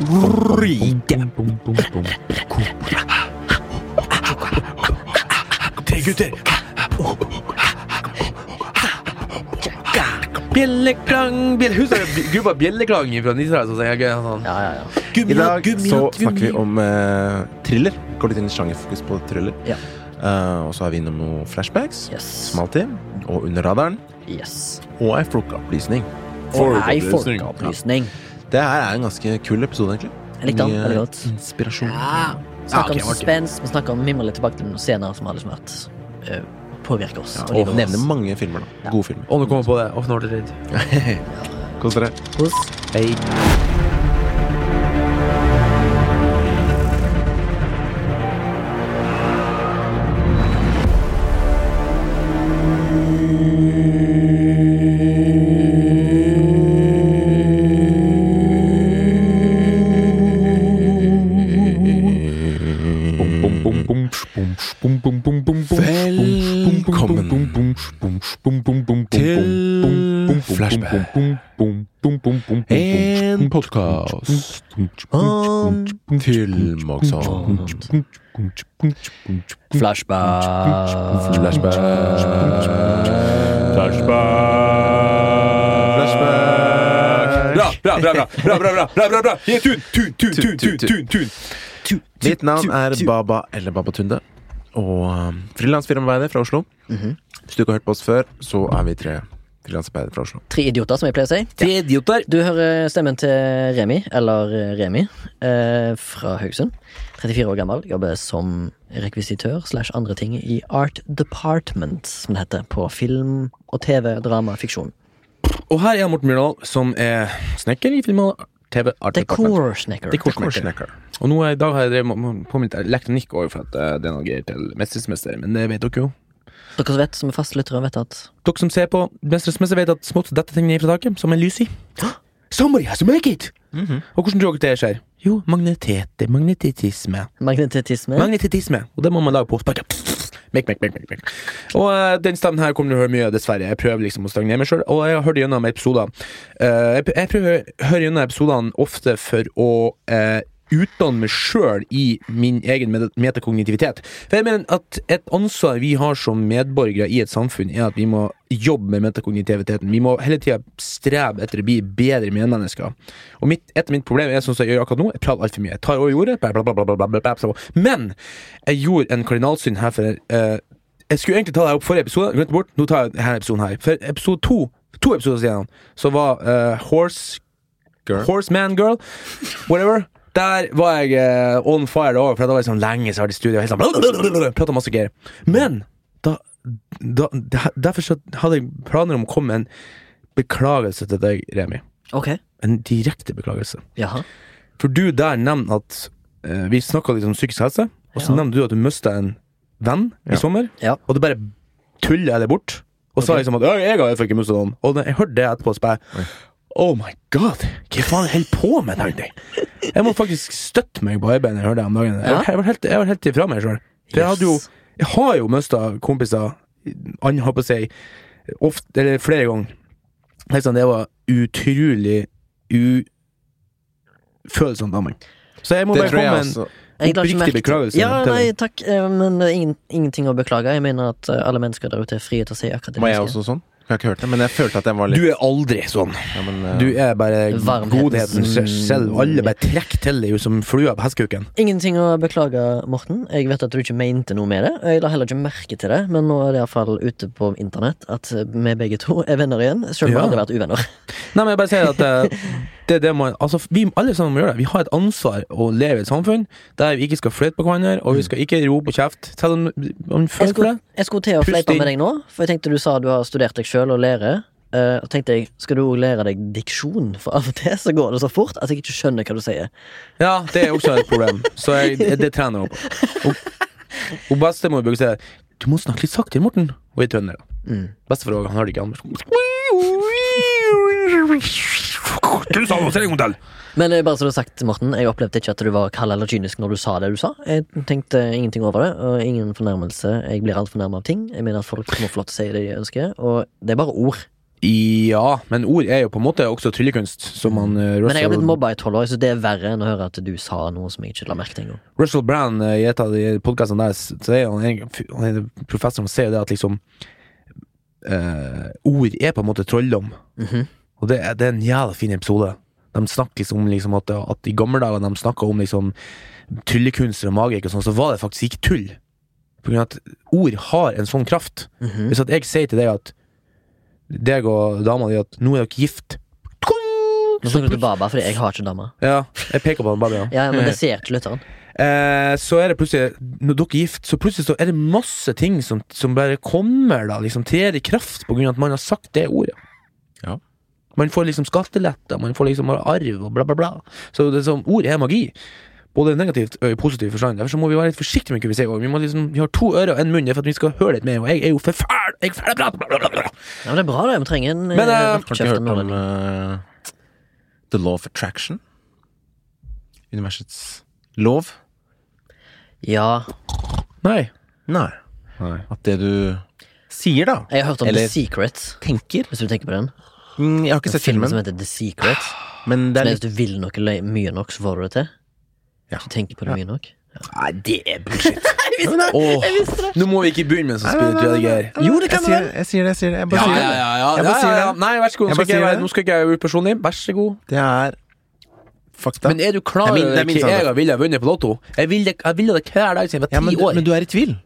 Rike. Tre gutter. Bjelleklang bjelle, Husker du gruppa Bjelleklang fra Israel? Sånn, sånn. Ja, ja, ja. Gummi, I dag gummi, så gummi. snakker vi om eh, thriller. Går litt inn i sjangerfokus på thriller. Ja. Uh, og så er vi innom noen flashbacks, Yes. som alltid. Og under radaren. yes. Og ei folkeopplysning. Og ei Folkeopplysning. folkeopplysning. Det her er en ganske kul episode, egentlig. Jeg likte den veldig godt. Inspirasjon. Vi snakker Ja, okay, om suspens, vi snakker om mimre litt tilbake til noen scener som har liksom vært eh, påvirker oss. og Og nevner mange filmer, da. Ja. Gode filmer. Og nå kommer på det. Ble jeg redd. Kos dere. Hei. om film og. Flashback. Flashback. Flashback. Bra, bra, bra! bra, bra, bra, bra, bra. Tun, tun, tun, tun, tun. Mitt navn er Baba eller Baba Tunde og um, frilansfirmarbeider fra Oslo. Mhm. Hvis du ikke har hørt på oss før, så er vi tre frilansarbeidere fra Oslo. Tre idioter, som jeg pleier å si. Tre idioter. Du hører stemmen til Remi, eller eh, Remi, eh, fra Haugesund. 34 år gammel, jobber som rekvisitør slash andre ting i Art Department, som det heter, på film og TV, drama, fiksjon. Og her er Morten Myrdal, som er snekker i film og TV. Art Department. Decorsnekker. Dekorsnekker. Og nå i dag har jeg drevet på med litt elektronikk også, for at eh, det er noe greier til Mestermester, men det vet dere jo. Dere som vet, som er fastlyttere, vet at Dere som ser på Mestermester, vet at smått dette ting ned fra taket, som en lys i. Somebody has to make it! Og hvordan tror dere det skjer? Jo, magnetet, magnetisme. magnetisme Magnetisme. Og det må man lage på sparket. Make, make, make, make, make. Og uh, den stemmen her kommer du til å høre mye av, dessverre. Jeg prøver liksom å stange ned meg sjøl, og jeg har hørt gjennom episoder. Uh, jeg, jeg prøver å høre gjennom episodene ofte for å eh, utdanne meg sjøl i min egen metakognitivitet. For jeg mener at et ansvar vi har som medborgere i et samfunn, er at vi må jobbe med metakognitiviteten. Vi må hele tida strebe etter å bli bedre medmennesker. Og mitt, et av mitt problem er sånn som jeg gjør akkurat nå. Jeg prater altfor mye. Jeg tar over jordet. Bla, bla, bla, Men jeg gjorde en kardinalsyn her for uh, Jeg skulle egentlig ta det opp forrige episode, glemte bort. Nå tar jeg denne episoden her. For episode to, to episoder siden, så var uh, Horse Girl. Horseman Girl. Whatever. Der var jeg eh, on fire over, for da var jeg sånn lenge så har jeg i studio. Helt sånn, Prata masse greier. Men da, da, der- derfor så hadde jeg planer om å komme med en beklagelse til deg, Remi. Ok, En direkte beklagelse. jaha. For du der nevnte at eh, Vi snakka litt om psykisk helse, og så Ja. nevnte du at du mista en venn Ja. i sommer. Ja. Og du bare tuller jeg det bort. Og sa Ok. liksom at «Ja, 'jeg har iallfall ikke mista noen'. Og da jeg hørte det etterpå, så bare Oh my god, hva faen holder på med? tenkte Jeg Jeg må faktisk støtte meg på arbeidet når jeg om dagen. Jeg, jeg var helt, jeg var helt ifra meg sjøl. For jeg hadde jo. Jeg har jo mista kompiser, han har på seg ofte, eller flere ganger. Helt sånn, det var utrolig ufølsomt av meg. Så jeg må bare komme med en oppriktig beklagelse Ja, nei, takk, eh, men ingen, ingenting å beklage. Jeg mener at eh, alle mennesker der ute er frie til å si akkurat det de Var jeg også sånn? Jeg har ikke hørt det, men jeg følte at jeg var litt Du er aldri sånn. ja, men, uh, Du er bare godheten selv. Alle bare trekker til deg som flua på hestekuken. Ingenting å beklage, Morten. Jeg vet at du ikke mente noe med det. Jeg la heller ikke merke til det, men nå er det iallfall ute på internett at vi begge to er venner igjen, selv om vi Ja. aldri har vært uvenner. Nei, men jeg bare sier at eh, det er det man Altså, vi alle sammen må gjøre det. Vi har et ansvar å leve i et samfunn der vi ikke skal fløyte på hverandre, og vi skal ikke rope og kjefte. Selv om man Jeg føler for skulle, det. jeg skulle til å fleipe med deg nå, for jeg tenkte du sa du har studert deg sjøl og lærer. Uh, og tenkte jeg, Skal du òg lære deg diksjon? For av og til så går det så fort at jeg ikke skjønner hva du sier. Ja, det er også et problem. Så jeg, det, det trener jeg på. Og, og bestemor bruker å si Du må snakke litt saktere, Morten. Og jeg trønder. Mm. Bestefar òg, han har det ikke an. Men eh, bare så du har sagt, Morten, jeg opplevde ikke at du var kald eller kynisk når du sa det du sa. Jeg tenkte ingenting over det, og ingen fornærmelse. Jeg blir alt fornærma av ting. Jeg mener at folk må få lov til å si det de ønsker, og det er bare ord. Ja, men ord er jo på en måte også tryllekunst, som han eh, Men jeg har blitt mobba i tolv år, så det er verre enn å høre at du sa noe som jeg ikke la merke til engang. Russell Brand uh, i et av de podkastene der, s- så er han, en- han er professoren sier det at liksom uh, Ord er på en måte trolldom. Mhm. Og det, det er en jævla fin episode. De snakker liksom om liksom at, at i gamle dager de snakka om liksom tryllekunster og magikk og sånn, så var det faktisk ikke tull. På grunn av at ord har en sånn kraft. Mhm. Hvis at jeg sier til deg at deg og dama di at nå er dere gift Nå snakker du til Baba, fordi jeg har ikke dame. Ja, jeg peker på Baba, ja. Ja, men det ser ikke lytteren. Eh, så er det plutselig Når dere er gift, så plutselig så er det masse ting som, som bare kommer, da. Liksom trer i kraft på grunn av at man har sagt det ordet. Ja. Man får liksom skatteletter, man får liksom arv og bla, bla, bla. Så det er sånn, ord er magi. Både negativt og i positiv forstand. Derfor så må vi være litt forsiktige med hva vi sier. Vi, må liksom, vi har to ører og en munn for at vi skal høre litt mer. Og jeg er jo for fæl! Jeg er fæl! Bla, bla, bla, bla. Ja, men det er bra, det. Vi trenger en Men, eh, Har du ikke hørt om eh, The Law of Attraction? Universets lov? Ja, Nei. Nei. At det du sier, da jeg har hørt om Eller- The Secret, tenker hvis du tenker på den. Mm, Jeg har ikke sett filmen som heter The Secret. men det er litt... hvis du vil noe løy- mye nok, så får du det til. Ja. Hvis du tenker på det mye nok. Nei, det er bullshit. Åh, nå må vi ikke begynne med sånn spirituelle greier. Jo, det kan jeg sier det, jeg sier det. Jeg sier det. Jeg bare Ja, sier det. ja, ja, Jeg ja, bare sier ja, ja. det. Nei, vær så god. Nå Jeg skal ikke jeg, være- det. nå skal ikke jeg være upersonlig. Vær så god. Det er fakta. Men er du klar Det er min- over det er min hva jeg standard. ville vunnet på Lotto? Jeg ville jeg ville det hver dag siden jeg ja, var men, ti du, år. men du er i tvil.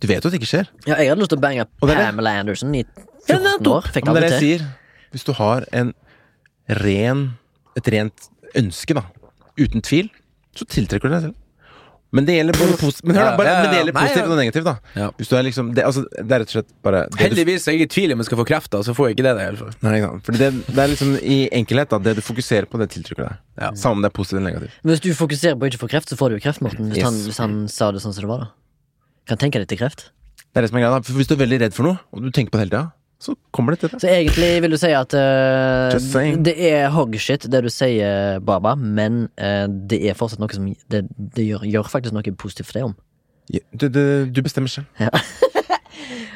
Du vet jo at det ikke skjer. Ja, jeg hadde lyst til å bange Og det er det. Pamela Anderson i 14 år. Fikk Men det aldri det til. sier. Hvis du har en ren Et rent ønske, da, uten tvil, så tiltrekker du deg selv. Men det gjelder både posit Men hør da, bare, men det gjelder positivt og negativt, da. Ja. Hvis du er liksom det, altså, det er rett og slett bare det Heldigvis er jeg i tvil om jeg skal få krefter, så får jeg ikke det. i hvert fall. Nei. For det, det er liksom i enkelhet, da. Det du fokuserer på, det tiltrekker deg. Ja. Samme om det er positivt eller negativt. Men hvis du fokuserer på å ikke få kreft, så får du jo kreft, Morten. Hvis, Yes. han, hvis han sa det sånn som det var, da. Kan tenke deg til kreft. Det er det som er greia, da. For hvis du er veldig redd for noe, og du tenker på det hele tida, så kommer det til det. Så egentlig vil du si at uh, det er hogshit, det du sier, Baba, men uh, det er fortsatt noe som Det, det gjør, gjør faktisk noe positivt for deg om. Ja, Du, du, du bestemmer selv.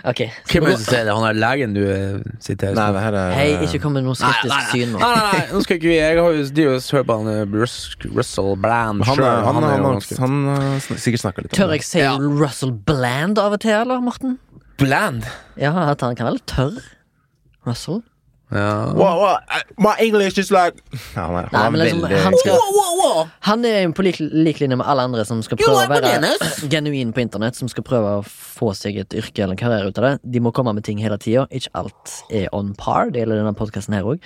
Ok. Hvem er det som sier det? Han er legen du sitter siterer? Nei, det her er Hei, ikke kom med noe skeptisk syn nå. Nei, nei, nei, nå skal ikke vi Jeg har jo hørt på han eh, Russell Bland han, han, han, er han, sikkert snakka litt om Tør det. jeg si Ja. Russell Bland av og til, eller, Morten? Bland? Ja, at han kan være litt tørr. Russell. Ja. Wow, wow, my English is like Han er, han er liksom, han skal Han er på lik, lik linje med alle andre som skal prøve å være genuin på internett, som skal prøve å få seg et yrke eller en karriere ut av det. De må komme med ting hele tida. Ikke alt er on par. Det gjelder denne podkasten her òg.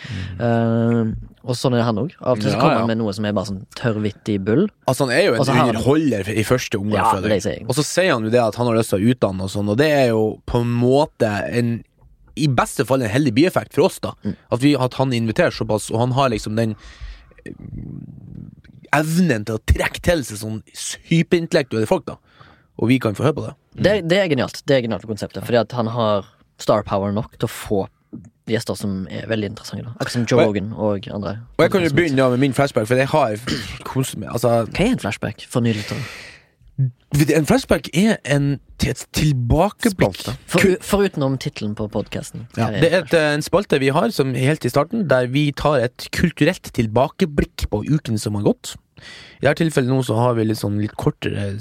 og sånn er det han òg. Av og til Ja, kommer ja. han med noe som er bare sånn tørrvittig bull. Altså Han er jo en han- underholder i første omgang. Ja. Og så sier han jo det at han har lyst til å utdanne, og sånn Og det er jo på en måte en i beste fall en heldig bieffekt for oss, da. Mm. At, vi, at han inviterer såpass, og han har liksom den eh, evnen til å trekke til seg sånn hyperintellektuelle folk, da. Og vi kan få høre på det. Det, det er genialt. Det er genialt for konseptet. Fordi at han har star power nok til å få gjester som er veldig interessante. Akkurat som Joe Rogan og andre. Og jeg kan jo begynne med min flashback, for jeg har Altså, Hva er en flashback for nylyttere? En flashback er en et tilbakeblikk. For, Forutenom tittelen på podkasten. Ja, det er et, eh, en spalte vi har som helt i starten, der vi tar et kulturelt tilbakeblikk på uken som har gått. I dette tilfellet nå så har vi litt sånn litt kortere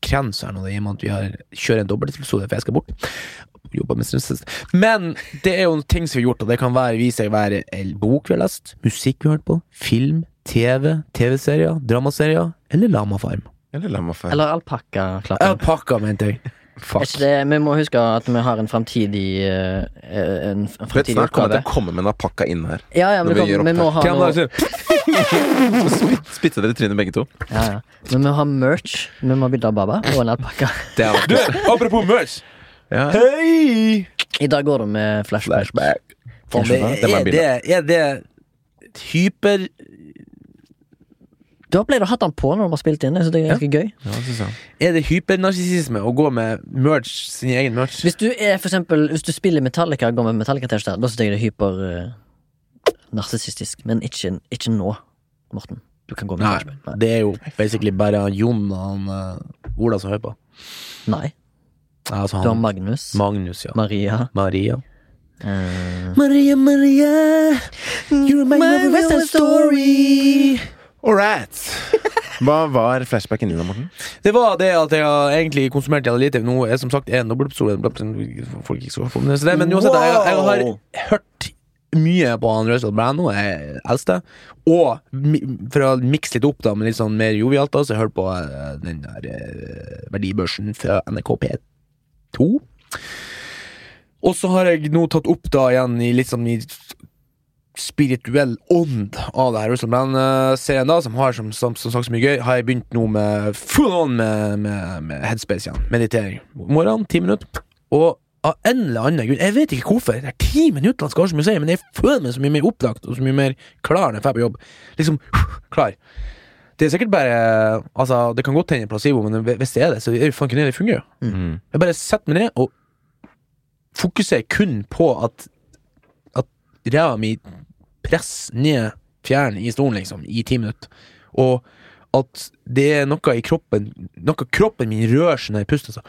krens her nå, i og med at vi har kjører en dobbeltepisode, for jeg skal bort. Men det er jo ting som vi har gjort, og det kan være, vise seg å være en bok vi har lest, musikk vi har hørt på, film, TV, TV-serier, dramaserier eller lamafarm. Eller la meg få Eller alpakkaklappen. Alpakka, mente jeg. Fuck. ikke det, vi må huske at vi har en framtidig eh, En, vet, fremtidig Snart kommer oppgave. komme med en alpakka inn her. Ja, ja, men, vi kommer, vi må ha noe, Så spytter dere i trynet begge to. ja, ja. Men vi må ha merch. Vi må ha bilde av Baba og en alpakka. Du, apropos merch! ja. Hei! I dag går det med flashback. Flashback. Det, Det er, det, er det hyper Du ble du å ha den på når du har spilt inn. Så det er ganske gøy. Ja, det synes jeg. Er det hypernarsissisme å gå med merch, sin egen merch? Hvis du er for eksempel Hvis du spiller Metallica og går med Metallica-T-skjorte, da synes jeg det er hyper narsissistisk. Men ikke, ikke nå, Morten. Du kan gå med Nei. Nei. det er jo basically bare han Jon og han eh, Ola som hører på. Nei. Ja, altså Du har han Magnus, Magnus, ja. Maria, Maria. Eh, Maria, Maria, you're my, my Story. All right. Hva var flashbacken din da, Morten? Det var det at jeg har egentlig konsumert jævlig lite. Nå er som sagt en dobbeltepisode. Folk ikke skal på det. Men uansett, jeg, jeg har hørt mye på han Russell Brando, jeg eldste. Og for å mikse litt opp da med litt sånn mer jovialt, da, så jeg hørte på eh, den der eh, verdibørsen fra NRK P2. Og så har jeg nå tatt opp da igjen i litt sånn i spirituell ånd av det her Russell Brand-serien, da som har som, som, som sagt så mye gøy, har jeg begynt nå med full on med, med, med headspace igjen. Meditering. Morgen, ti minutter. Og av en eller annen grunn, jeg vet ikke hvorfor, det er ti minutter skal ha mye si, men jeg føler meg så mye mer opplagt og så mye mer klar når jeg drar på jobb. Liksom klar. Det er sikkert bare Altså, det kan godt hende placebo, men hvis det er det, så er det faen ikke det fungerer. Mm. Jeg bare setter meg ned og fokuserer kun på At ræva mi presser ned fjæren i stolen, liksom, i ti minutter. Og at det er noe i kroppen Noe kroppen min rører seg når jeg puster. Så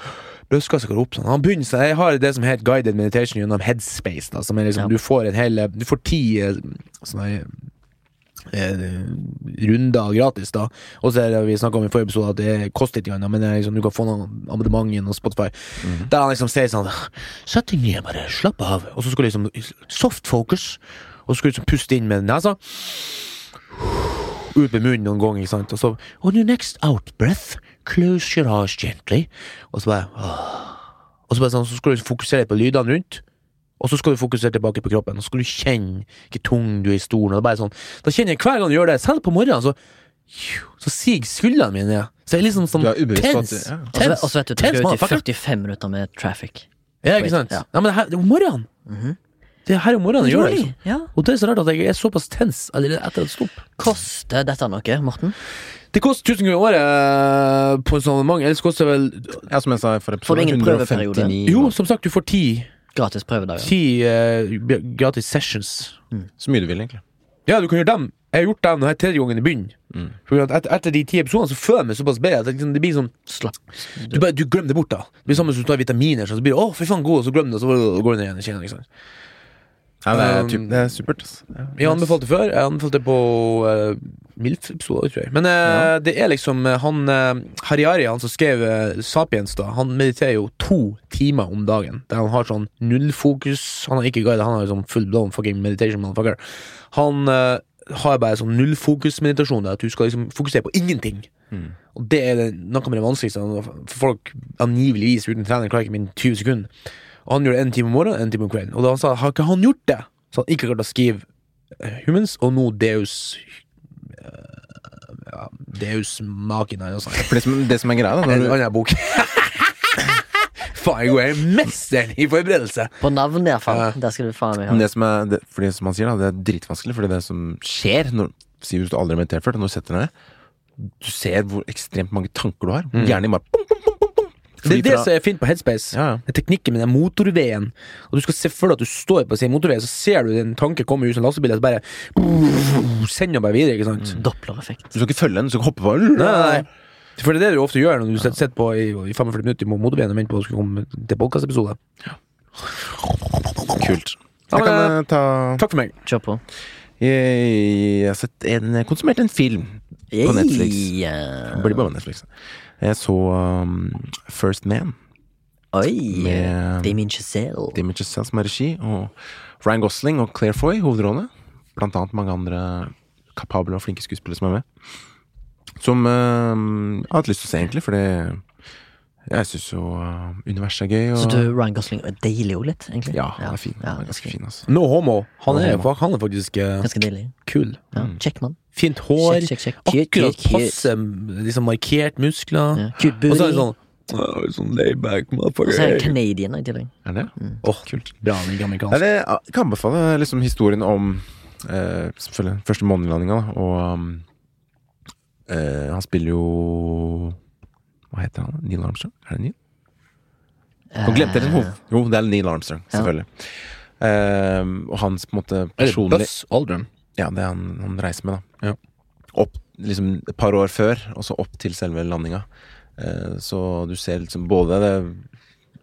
brystkassa går opp sånn. Han begynner seg, Jeg har det som heter guided meditation gjennom headspace. Da, som er liksom, Ja. Du får en hel Du får ti eh, sånne eh, runder gratis, da. Og så er det vi snakka om i forrige episode at det koster litt, grann, men liksom, du kan få noen abonnement gjennom Spotify. Der han liksom sier sånn Sett deg ned, bare slapp av. Og så skal liksom Soft focus. Og så skal du liksom puste inn med nesa. Ut med munnen noen ganger, ikke sant. Og så On your next out breath, close your eyes gently. Og så bare åh. Og så, bare sånn, så skal du fokusere på lydene rundt. Og så skal du fokusere tilbake på kroppen. Og så skal du kjenne hvor tung du er i stolen. Og det bare sånn Da kjenner jeg hver gang du gjør det, selv på morgenen, så så siger skuldrene mine ned. Så jeg er liksom sånn tens. ja. Og så- og så vet du du går skal ut i 45 minutter med traffic. Ja, ikke sant? Ja. Nei, men det, her, det er om morgenen. Mhm. Det er her om morgenen gjør det. Liksom. Ja. Og det er så rart at jeg er såpass tens allerede etter et stopp. Koster dette noe, Morten? Det koster 1000 kroner i året eh, på sånn abonnement. Ellers koster det vel Ja, som jeg sa for episode. ingen prøveperiode? 159 Jo, som sagt, du får ti, Gratis prøvedager. ti uh, gratis sessions. Så mye du vil, egentlig. Ja, du kan gjøre dem. Jeg har gjort dem denne tredje gangen i bunnen. Mm. Etter, etter de ti episodene så føler jeg meg såpass bedre. At det, liksom, det blir sånn Slapp. Du, bare, du glemmer det bort, da. Det blir samme som du tar vitaminer. Så blir det 'Å, fy faen, god', og så glemmer du det, og så går du ned igjen. Liksom. Ja, det, er Um, typ, det er supert. ass. Ja. Jeg anbefalte før. Jeg anbefalte på uh, MILF-episoder, tror jeg. Men eh, det er liksom eh, han uh, Hariari, han som skrev uh, Sapiens, da, han mediterer jo to timer om dagen. Der han har sånn nullfokus. Han har ikke guide, han har sånn full blown fucking meditation motherfucker. Han eh, har bare sånn nullfokusmeditasjon, at du skal liksom fokusere på ingenting. Mm. Og det er det, noe med det vanskeligste. For folk angiveligvis uten trening klarer ikke min 20 sekunder. Og han gjør det en time om morgenen en time om kvelden. Og da han sa har ikke han gjort det, så han ikke klart å skrive eh, Humans, og nå Deus eh, ja, Deus noe. For det som, det som er greia, da En du, annen bok. Faen, jeg er mesteren i forberedelse! På navn, iallfall. Uh, det skal du faen meg ha. det som er, det, fordi som han sier, da, det er dritvanskelig. Fordi det som skjer når Si hvis du aldri har meditert før, når du setter deg ned Du ser hvor ekstremt mange tanker du har. Mm. Hjernen bare bom, bom, bom. Det er det som er fint på Headspace. ja, ja. Det er teknikken med den motorveien. Og du skal se for deg at du står på sin motorvei, så ser du en tanke komme ut som lastebil, og så bare sender den bare videre. ikke sant? Dopplereffekt. Du skal ikke følge den, du skal ikke hoppe på Nei, nei, nei. For det er det du ofte gjør når du sitter sitter på i, i 45 minutter på motorveien og venter på å du komme til podkastepisode. Kult. Ja, Jeg men, kan eh, ta Takk for meg. Kjør på. Jeg, jeg har sett en, konsumert en film på Netflix. Yeah. Blir bare på Netflix. Jeg så um, First Man. Oi! Med- Damien Chazelle. Damien Chazelle som er regi, og Ryan Gosling og Claire Foy hovedrollene. Blant annet mange andre kapable og flinke skuespillere som er med. Som uh, jeg har hatt lyst til å se, egentlig, fordi jeg syns jo uh, universet er gøy. Og, Så du, Ryan Gosling er deilig jo litt, egentlig? ja, han er fin. Ja, han er ganske fin, altså. No homo. Han er, No homo. han er faktisk uh, Ganske deilig. kul. Ja. Mm. Kjekk mann. Fint hår. Kjekk, kjekk, kjekk. Cute, Akkurat cute, cute. passe liksom markert muskler. Ja. Og så er det sånn Oh, Sånn layback, Og så er det. Canadian i tillegg. Er det? Åh, kult. Bra, er amerikansk. det, jeg kan anbefale liksom historien om eh, Selvfølgelig første månelandinga, da, og um, eh, Han spiller jo Hva heter han? Neil Armstrong? Er det Neil? Nå glemte jeg det. Eh, Jo, det er Neil Armstrong, Ja. selvfølgelig. Eh, og hans på en måte Er det personlig Buzz Aldrin? Ja, det er han, han reiser med, da. Ja. Opp liksom et par år før, og så opp til selve landinga. Eh, så du ser liksom både det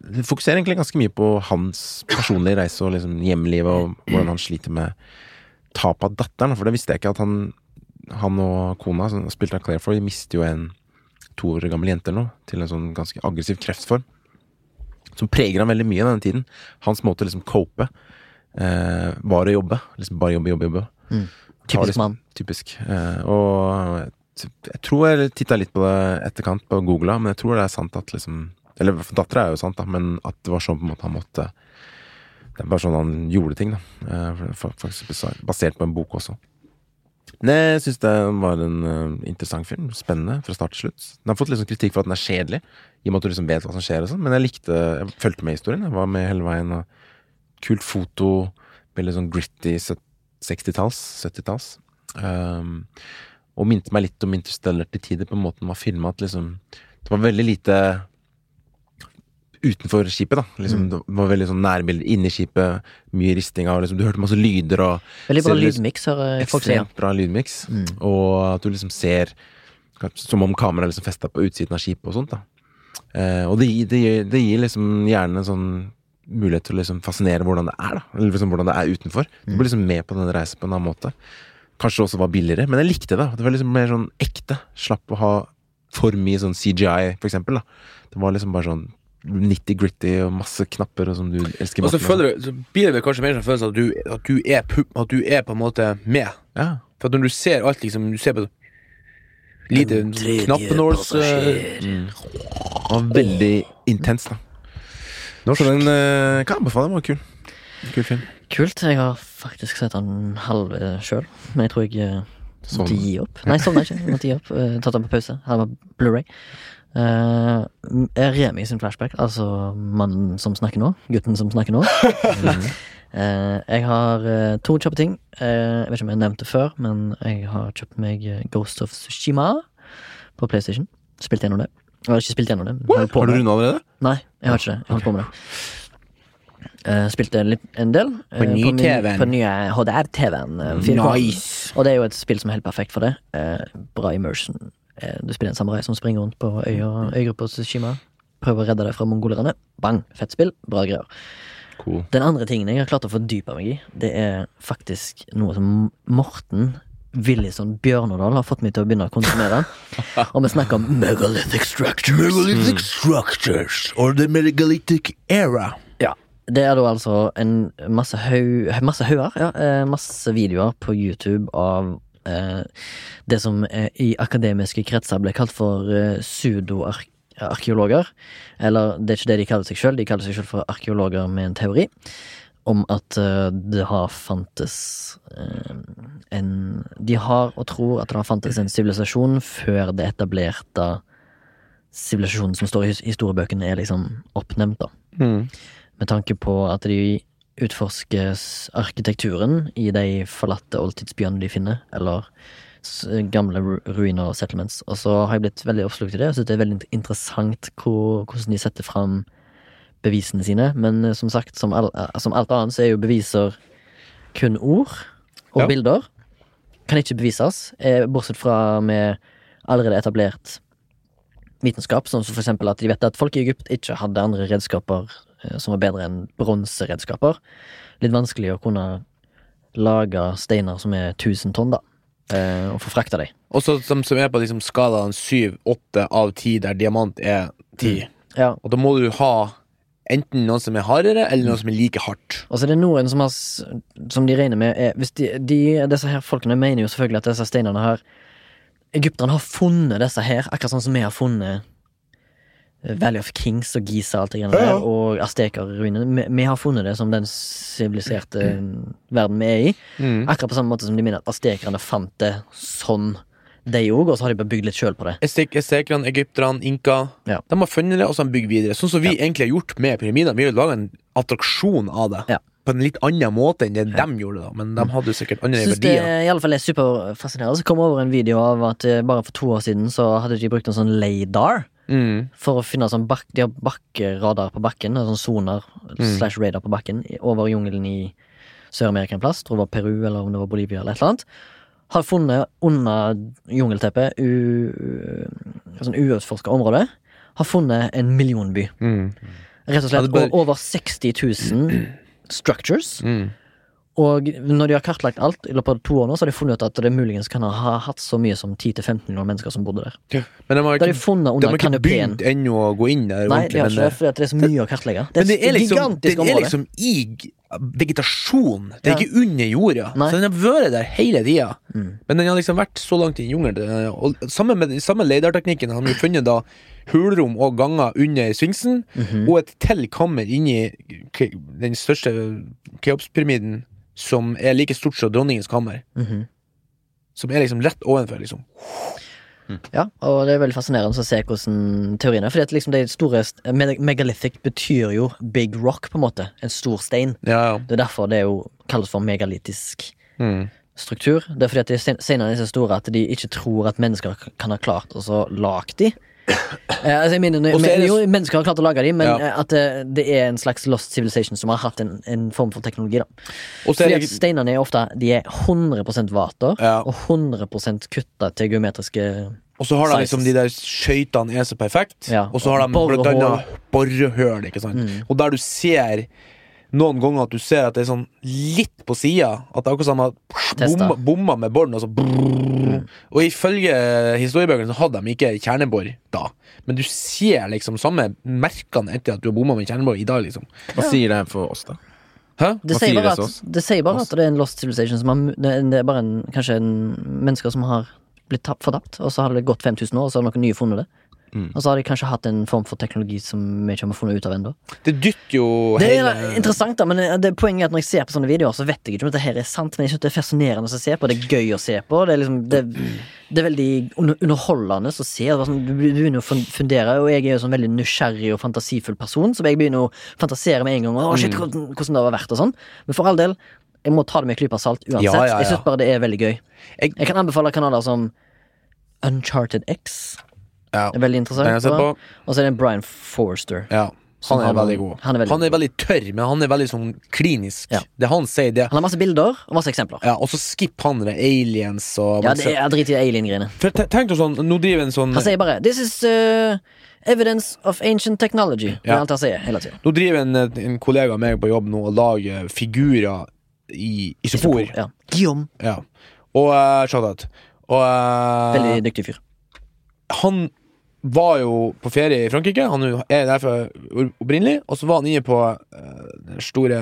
det fokuserer egentlig ganske mye på hans personlige reise og liksom hjemlivet, og hvordan han sliter med tap av datteren. For det visste jeg ikke at han, han og kona, som spilte av Claire de mister jo en to år gammel jente eller noe til en sånn ganske aggressiv kreftform. Som preger ham veldig mye denne tiden. Hans måte å liksom cope eh, var å jobbe. Liksom bare jobbe, jobbe, jobbe. Mm. Typisk liksom- mann. Typisk. Eh, og jeg tror jeg titta litt på det etterkant på Google, men jeg tror det er sant at liksom Eller for dattera er jo sant, da, men at det var sånn på en måte han måtte Det bare sånn han gjorde ting, da. Eh, Faktisk basert på en bok også. Men jeg syns det var en eh, interessant film. Spennende fra start til slutt. Den har fått sånn kritikk for at den er kjedelig, i og med at du liksom vet hva som skjer og sånn, men jeg likte Jeg fulgte med i historien. Jeg var med hele veien. Og kult foto, veldig sånn gritty søt- 60-talls, 70-talls. Um, og minte meg litt om Interstellar til tider, på en måte den var filma at liksom Det var veldig lite utenfor skipet, da. Liksom, Det var veldig sånn nærbilder inni skipet, mye ristinger, og liksom, Du hørte masse lyder og Veldig bra lydmiks, hører folk si. ekstremt bra lydmiks. Mm. Og at du liksom ser Som om kameraet liksom festa på utsiden av skipet og sånt. da eh, Og det, det, det gir liksom gjerne en sånn mulighet til å liksom fascinere hvordan det er, da. Eller liksom hvordan det er utenfor. Du blir liksom med på den reisen på en annen måte. Kanskje det også var billigere, men jeg likte det. Det var liksom mer sånn ekte. Slapp å ha for mye sånn CGI, for eksempel. da Det var liksom bare sånn nitty-gritty og masse knapper og som du elsker. Og så føler du, så blir det vel kanskje mer sånn følelse at du, at du, er, at du er på en måte med. Ja. For at når du ser alt, liksom Du ser på lite knappenåls eh. Mm. Det var veldig intens, da. Så den eh, kan jeg anbefale. Den var kul. Kul film. Kult. Jeg har faktisk sett den halve sjøl, men jeg tror jeg eh, måtte gi opp. Nei, sovna ikke. Måtte gi opp. Eh, tatt den på pause. Her var Blu-ray. Uh, Remi sin flashback, altså mannen som snakker nå. Gutten som snakker nå. Eh, jeg har eh, to kjappe ting. Eh, jeg vet ikke om jeg nevnte det før, men jeg har kjøpt meg eh, Ghost of Sushima på PlayStation. Spilt gjennom det. Jeg har ikke spilt gjennom det. Har, Har du runda allerede? Nei, jeg har ikke det. Jeg holdt på med det. Uh, spilte litt, en del. eh, På ny min- TV-en. På nye HDR-TV-en. Uh, Nice. Og det er jo et spill som er helt perfekt for det. Eh, bra immersion. Eh, du spiller en samurai som springer rundt på øya, øygruppa Tsushima. Prøver å redde deg fra mongolerne. Bang! Fett spill. Bra greier. Cool. Den andre tingen jeg har klart å fordype meg i, det er faktisk noe som Morten Willison Bjørnodal har fått meg til å begynne å konsumere. den. Og vi snakker om megalithic structures. Megalithic structures or the megalithic era. Ja. Det er da altså en masse haug Masse hauger, ja. eh, Masse videoer på YouTube av eh, det som eh, i akademiske kretser ble kalt for eh, pseudoarkeologer. Eller det er ikke det de kaller seg sjøl, de kaller seg sjøl for arkeologer med en teori. Om at eh, det har fantes eh, en De har og tror at det har fantes en sivilisasjon før det etablerte sivilisasjonen som står i historiebøkene, er liksom oppnevnt, da med tanke på at de utforsker arkitekturen i de forlatte oldtidsbyene de finner, eller gamle ruiner og settlements. Og så har jeg blitt veldig oppslukt i det, og syns det er veldig interessant hvor, hvordan de setter fram bevisene sine. Men eh, som sagt, som, all, eh, som alt annet, så er jo beviser kun ord og Ja. bilder. Kan ikke bevises, eh, bortsett fra med allerede etablert vitenskap, sånn som for eksempel at de vet at folk i Egypt ikke hadde andre redskaper som var bedre enn bronseredskaper. Litt vanskelig å kunne lage steiner som er 1000 tonn, da, og få frakta dem. Og så som, som er på liksom skalaen 7, 8 av 10, der diamant er 10. Ja. Og da må du ha enten noen som er hardere, eller noen som er like hardt. Og så er det noen som, har, som de regner med er hvis de, de, Disse her folkene mener jo selvfølgelig at disse steinene her Egypterne har funnet disse her, akkurat sånn som vi har funnet eh, Valley of Kings og Giza og alt det greiene Ja, ja. der, og Asteker-ruinene. Vi, vi har funnet det som den siviliserte verden vi er i. Mm. Akkurat på samme måte som de mener at astekerne fant det sånn, de òg, og så har de bare bygd litt sjøl på det. Estek- Estekerne, egypterne, inka Ja. De har funnet det, og så har de bygd videre. Sånn som vi egentlig har gjort med pyramidene. Vi har laga en attraksjon av det. Ja. På en litt annen måte enn det de gjorde, da. Men de hadde jo sikkert andre verdier. det er, i alle fall er superfascinerende. Så kom jeg over en video av at eh, bare for to år siden så hadde de brukt en sånn LADAR. Mm. For å finne sånn bak De har bakkeradar på bakken, sånn sonar Mm. slash radar på bakken over jungelen i Sør-Amerika en plass. Tror det var Peru eller om det var Bolivia eller et eller annet. Har funnet under jungelteppet, sånn uutforska område, har funnet en millionby. Mm. Rett og slett ja, bør- over 60 000 structures. Mm. Og når de har kartlagt alt i løpet av to år nå, så har de funnet ut at det muligens kan ha hatt så mye som 10-15 millioner mennesker som bodde der. Men de har ikke, de funnet de har ikke begynt ennå å gå inn der. Nei, de har ikke det, fordi det er så mye å kartlegge. Det er, Men det er liksom, det er liksom i vegetasjon. Det er ikke under jorda. Nei. Så den har vært der hele tida. Mm. Men den har liksom vært så langt i jungelen. den- Og sammen med samme leidarteknikken har de funnet da hulrom og ganger under Sfinksen, Mhm. og et til kammer inni den største Keopspyramiden, som er like stort som dronningens kammer. Mhm. Som er liksom rett ovenfor, liksom. Ja, og det er veldig fascinerende å se hvordan teorien er. Fordi at liksom det store Megalithic betyr jo big rock, på en måte. En stor stein. Ja, ja. Det er derfor det er jo kalles for megalitisk Mm. struktur. Det er fordi at de stein- steinene er så store at de ikke tror at mennesker kan ha klart å så lage de. Eh, altså, jeg mener, er jo, mennesker har klart å lage dem, men Ja. eh, at det, det er en slags lost civilization som har hatt en, en form for teknologi. da Fordi at steinene er ofte De er 100 vater Ja. og 100 kutta til geometriske Og så har de liksom de der skøytene er så perfekt, Ja, og så har de borehål. borehull, ikke sant. Mm. Og der du ser noen ganger at du ser at det er sånn litt på sida, at det er akkurat som at Testa. bomma, bomma med borden, og så brrr, Og ifølge historiebøkene så hadde de ikke kjernebor da, men du ser liksom samme merkene etter at du har bomma med kjernebor i dag, liksom. Hva sier det for oss, da? Hæ? Det sier, bare det at, det sier bare at det er en lost civilization som har, det, er- det er bare en, kanskje en mennesker som har blitt tapt, fortapt, og så har det gått 5000 år, og så har noen nye funnet det. Mm. Og så har de kanskje hatt en form for teknologi som vi ikke har funnet ut av ennå. Det dytter jo Det er hele interessant, da, men det, poenget er at når jeg ser på sånne videoer, så vet jeg ikke om dette her er sant, men jeg synes det er fascinerende å se på. Det er gøy å se på. Det er, liksom, det, det er veldig underholdende å se. Er sånn, du, du begynner å fundere, og jeg er jo sånn veldig nysgjerrig og fantasifull person, så jeg begynner å fantasere med en gang. Å, shit, hvordan, hvordan det har vært og sånn. Men for all del, jeg må ta det med en klype salt uansett. Ja, ja, ja. Jeg syns bare det er veldig gøy. Jeg- Jeg kan anbefale kanaler som Uncharted X. Ja, Det er veldig interessant. Og så er det Brian Forster. Ja. Han er han, veldig god. han er veldig han er veldig tørr, men han er veldig sånn klinisk. Ja. Det han sier, det Han har masse bilder og masse eksempler. Ja, og så skipper han det aliens og Ja, det er drit i alien-greiene. Tenk deg sånn, nå driver en sånn Han sier bare 'This is uh, evidence of ancient technology'. Det er Ja. alt han sier hele tiden. Nå driver en, en kollega av meg på jobb nå og lager figurer i isopor. Ja. Guillaume. Ja. Og uh, shout out. Og uh, Veldig dyktig fyr. han var jo på ferie i Frankrike. Han er derfor opprinnelig. Og så var han inne på eh, den store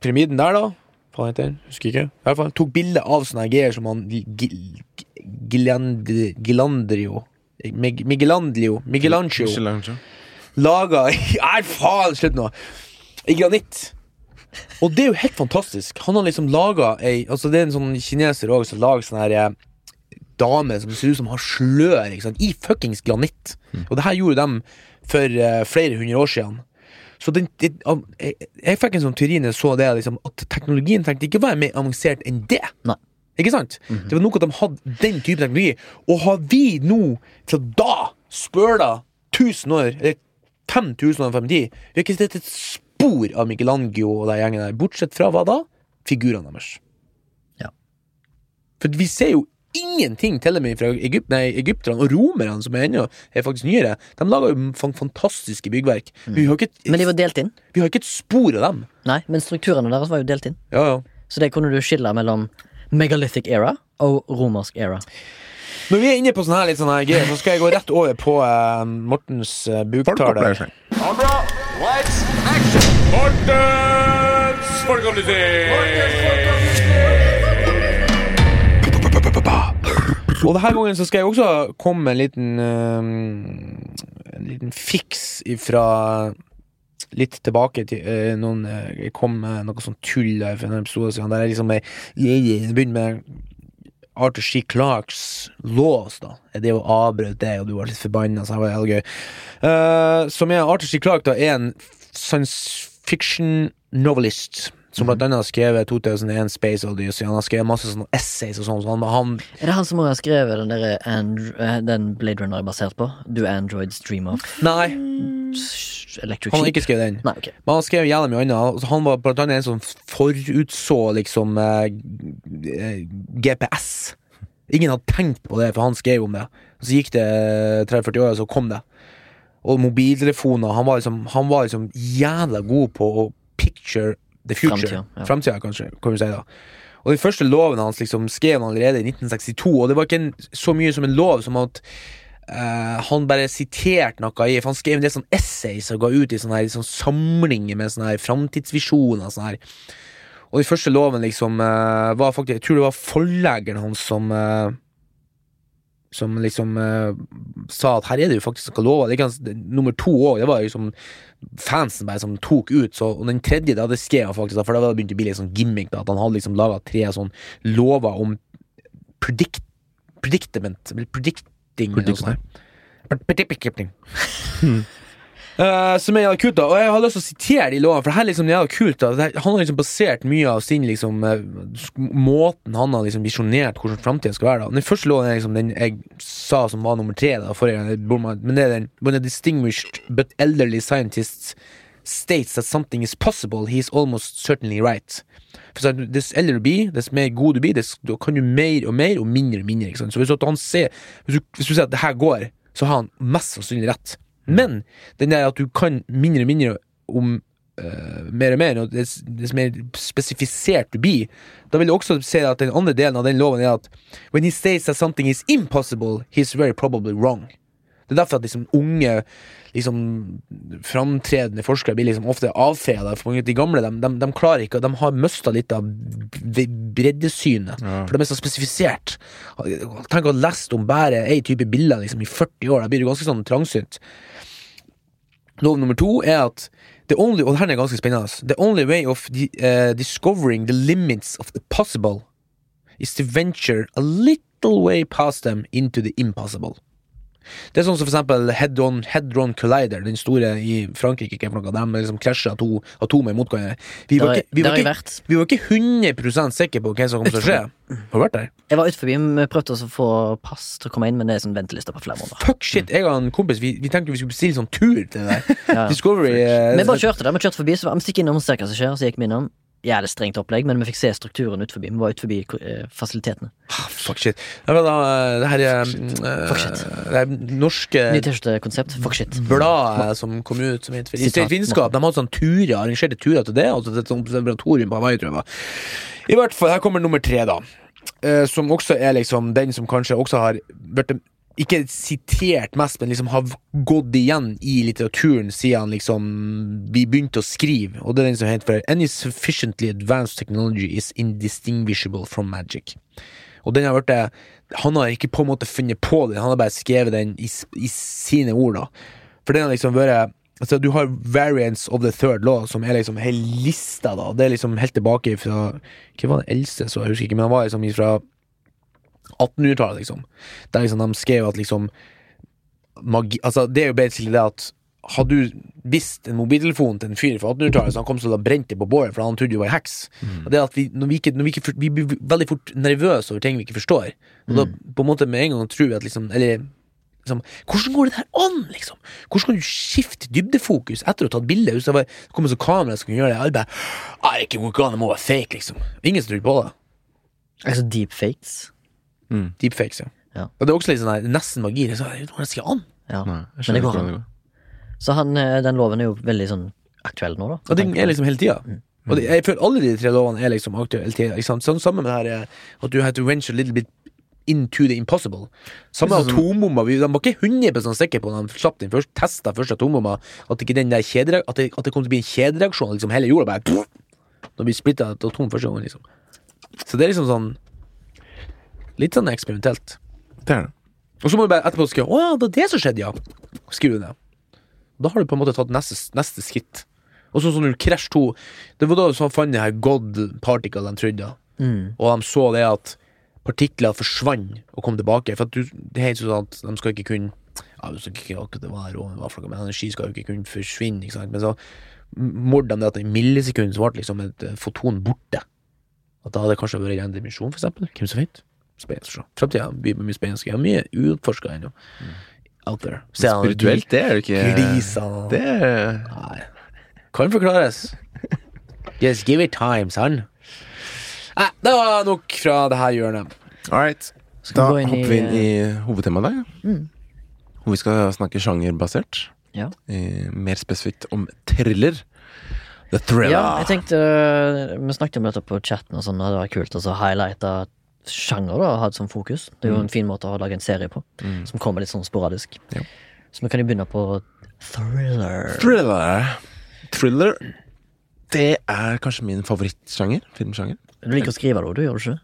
pyramiden der, da. Hva heter den? Husker ikke. I hvert fall Tok bilde av sånne greier som han Gil- Gilandrio Miguelandrio Michelangelo. laga Nei, faen, slutt nå! I granitt. Og det er jo helt fantastisk. Han har liksom laga ei Altså Det er en sånn kineser òg som lager sånn her eh, dame som ser ut som har slør ikke sant? i fuckings granitt. Og det her gjorde de for uh, flere hundre år siden. Så den, det, av- jeg, jeg fikk en sånn teori når jeg så det, liksom, at teknologien trengte ikke være mer avansert enn det. Nei. Ikke sant? Det var noe at de hadde den type teknologi. Og har vi nå, fra da, spøla 1000 år, eller 5000 år frem i tid, vi har ikke sett et spor av Michelangelo og de gjengene der, bortsett fra hva da? Figurene deres. Ja. For vi ser jo ingenting til og med fra Egypt, nei, egypterne og romerne, som er ennå er faktisk nyere. De lager jo fantastiske byggverk. Har, ikke Men de var delt inn. vi har ikke et spor av dem. Nei, men strukturene deres var jo delt inn. Ja, ja. Så det kunne du skille mellom megalithic era og romersk era. Når vi er inne på sånne her litt sånne her greier, så skal jeg gå rett over på uh, Mortens uh, Folk buktale. Mortens folkeopplysning! Og denne gangen så skal jeg også komme med en liten uh, En liten fiks ifra Litt tilbake til uh, noen eh, Jeg kom med noe sånn tull der for en episode siden, der jeg liksom jeg, jeg begynner med Arthur C. Clarks lås, da. Det å avbrøt det, og du var litt forbanna, så det var gøy. Uh, som er Arthur C. Clarke, da, er en science fiction novelist. Som blant annet har skrevet 2001 Space Odyssey. Han har skrevet masse sånne essays og sånn. Så Er det han som har skrevet den, der Andro eh, den Blade Runner er basert på? Do Androids Dream of Nei, Electric han har ikke skrevet den. Nei, okay. Men han skrev jævlig mye annet. Altså, Han var blant annet en som forutså liksom eh, eh, GPS. Ingen hadde tenkt på det, for han skrev om det. Så gikk det 30-40 år, og så kom det. og mobiltelefoner. Han var liksom, han var liksom jævla god på å picture the future. Framtida, ja. Kanskje, kan vi si da. Og de første lovene hans liksom skrev han allerede i 1962, og det var ikke en, så mye som en lov som at uh, han bare siterte noe i For han skrev en del sånn essays og ga ut i sånne, her, sånne samlinger med sånne her framtidsvisjoner. Sånne her. Og de første lovene liksom uh, var faktisk Jeg tror det var forleggeren hans som eh, Som liksom uh, sa at her er det jo faktisk noe lov. Nummer to òg, det var liksom fansen bare som tok ut. Så, og den tredje, det skrev han faktisk, da, for da begynte det å bli litt sånn gimmick. Da, at han hadde liksom laga tre sånn lover om predict, predictament Predicting. Predicting. Eh, som er jævla kult, da. Og jeg har lyst til å sitere de lovene, for det her er liksom jævla kult. da Han har liksom basert mye av sin liksom eh, Måten han har liksom visjonert hvordan framtida skal være. da Den første loven er liksom den jeg sa som var nummer tre, da forrige gang. Men det er den When a distinguished but elderly scientist states that something is possible, he is almost certainly right. For så, Dess eldre du blir, dess mer god du blir, dess, da kan du mer og mer og mindre og mindre. Så hvis, han ser, hvis, du, hvis du sier at det her går, så har han mest sannsynlig rett. Men den der at du kan mindre og mindre om uh, mer og mer, og dess, dess mer spesifisert du blir, da vil du også se at den andre delen av den loven er at when he states that something is impossible, he's very probably wrong. Det er derfor at liksom unge liksom framtredende forskere blir liksom ofte avfeia. De gamle de, de, de klarer ikke, de har mista litt av breddesynet. breddesynet. For de er så spesifisert. Tenk å ha lest om bare én type bilder liksom, i 40 år. Da blir du ganske sånn trangsynt. Lov nummer to er at the only, og her er ganske spennende The only way of the, uh, discovering the limits of the possible is to venture a little way past them into the impossible. Det er sånn som for eksempel Head-on Head-on Collider, den store i Frankrike. Ikke noe, de liksom krasja to atomer mot hverandre. Vi var ikke, vi var ikke, vi var ikke 100% sikre på hva som kom til å skje. Har du vært der? Jeg var ute forbi, vi prøvde å få pass til å komme inn, men det er sånn venteliste på flere måneder. Fuck shit, jeg og en kompis Vi, vi tenkte vi skulle bestille sånn tur til det der. Ja. Discovery. eh, Vi bare kjørte der, vi kjørte forbi, så vi stikk innom og så gikk vi innom. Jævlig strengt opplegg, men vi fikk se strukturen ut forbi. Vi var ut forbi eh, fasilitetene. Ah, fuck shit. Det, men da, eh, det her er Fuck shit. Det er norske Ny T-skjorte-konsept. Fuck shit. bladet som kom ut som het vitenskap. De hadde sånn turer, arrangerte turer til det. Altså et sånt laboratorium på Hawaii, tror jeg. I hvert fall, her kommer nummer tre, da. Uh, som også er liksom den som kanskje også har vært ikke sitert mest, men liksom har gått igjen i litteraturen siden liksom vi begynte å skrive. Og det er den som heter for Any sufficiently advanced technology is indistinguishable from magic. Og den har vært Han har ikke på en måte funnet på den, han har bare skrevet den i, i sine ord, da. For den har liksom vært Altså, du har variants of the third law, som er liksom hele lista, da. Det er liksom helt tilbake fra Hva var det eldste, så jeg husker ikke, men han var liksom fra 1800-tallet, liksom. Der liksom de skrev at liksom magi Altså, det er jo basically det at hadde du visst en mobiltelefon til en fyr fra 1800-tallet, så han kom til å brente det på bålet, for han trodde du var en heks. Og det at vi, når vi, ikke, når vi, ikke, vi blir veldig fort nervøse over ting vi ikke forstår. Og da på en måte med en gang tror vi at liksom Eller liksom Hvordan går det der an, liksom? Hvordan kan du skifte dybdefokus etter å ha tatt bilde? Hvis det kommer så kamera som kan gjøre det, alle bare «Ah, det ikke det må være fake, liksom. Ingen som tror på det. Altså deepfakes. Deepfakes, ja. Ja. Og det er også litt sånn her, nesten magi. Det er sånn, det går nesten ikke an. Ja. Nei, jeg skjønner ikke hvordan det går. Så han, eh, den loven er jo veldig sånn aktuell nå, da. Og den er liksom hele tida. Og det, jeg føler alle de tre lovene er liksom aktuelle hele tida. Sånn sammen med det her eh, at du have to venture a little bit into the impossible. Samme Sånn atombomba. vi- De var ikke 100 sikre på når de slapp den først, testa første atombomba, at ikke den der kjedereak- at, det, at det kom til å bli en kjedereaksjon. Liksom hele jorda bare Nå vi splitta atom første gang, liksom. Så det er liksom sånn Litt sånn eksperimentelt. Det er det. Og så må du bare etterpå skrive 'Å ja, det er det som skjedde', ja. Skriv det ned. Da har du på en måte tatt neste, neste skritt. Og sånn som når Crash 2 Det var da som fant de her God particle de trodde. Mm. Og de så det at partikler forsvant og kom tilbake. For at du, det er helt sånn at de skal ikke kunne ja, du skal ikke akkurat det var og noe, men energi skal jo ikke kunne forsvinne. Ikke sant? Men så målte de det at i millisekund så ble liksom et foton borte. At da hadde det kanskje vært i en dimensjon, for eksempel. Hvem som vet? Spennende å se. Fremtida blir mye spennende. Jeg har mye uutforska ennå. Out there. Se Spirituelt, det er det ikke Glisa. Det er Nei. Kan forklares. Just give it time, son. Nei, det var nok fra det her hjørnet. All right. Da vi hopper vi inn i hovedtemaet i dag. Mm. Hvor vi skal snakke sjangerbasert. Ja. Eh, mer spesifikt om thriller. The Thriller. Ja, jeg tenkte øh, Vi snakket om dette på chatten, og sånn, og det var kult å highlighte sjanger da, og ha det som fokus. Det er jo en fin måte å lage en serie på, Mm. som kommer litt sånn sporadisk. Ja. Så vi kan jo begynne på thriller. Thriller. Thriller. Det er kanskje min favorittsjanger. Filmsjanger. Du liker å skrive da? du gjør du ikke?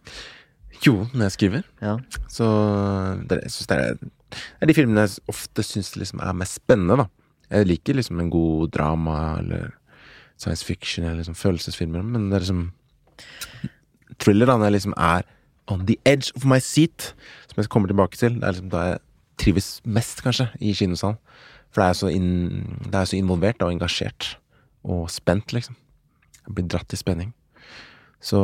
Jo, når jeg skriver. Ja. Så det, jeg synes det, er, det er de filmene jeg ofte syns liksom er mest spennende, da. Jeg liker liksom en god drama eller science fiction eller liksom følelsesfilmer, men det er liksom Thriller, da, når jeg liksom er on the edge of my seat, som jeg kommer tilbake til, det er liksom da jeg trives mest, kanskje, i kinosalen. For det er så, inn, det er så involvert og engasjert og spent, liksom. Jeg blir dratt i spenning. Så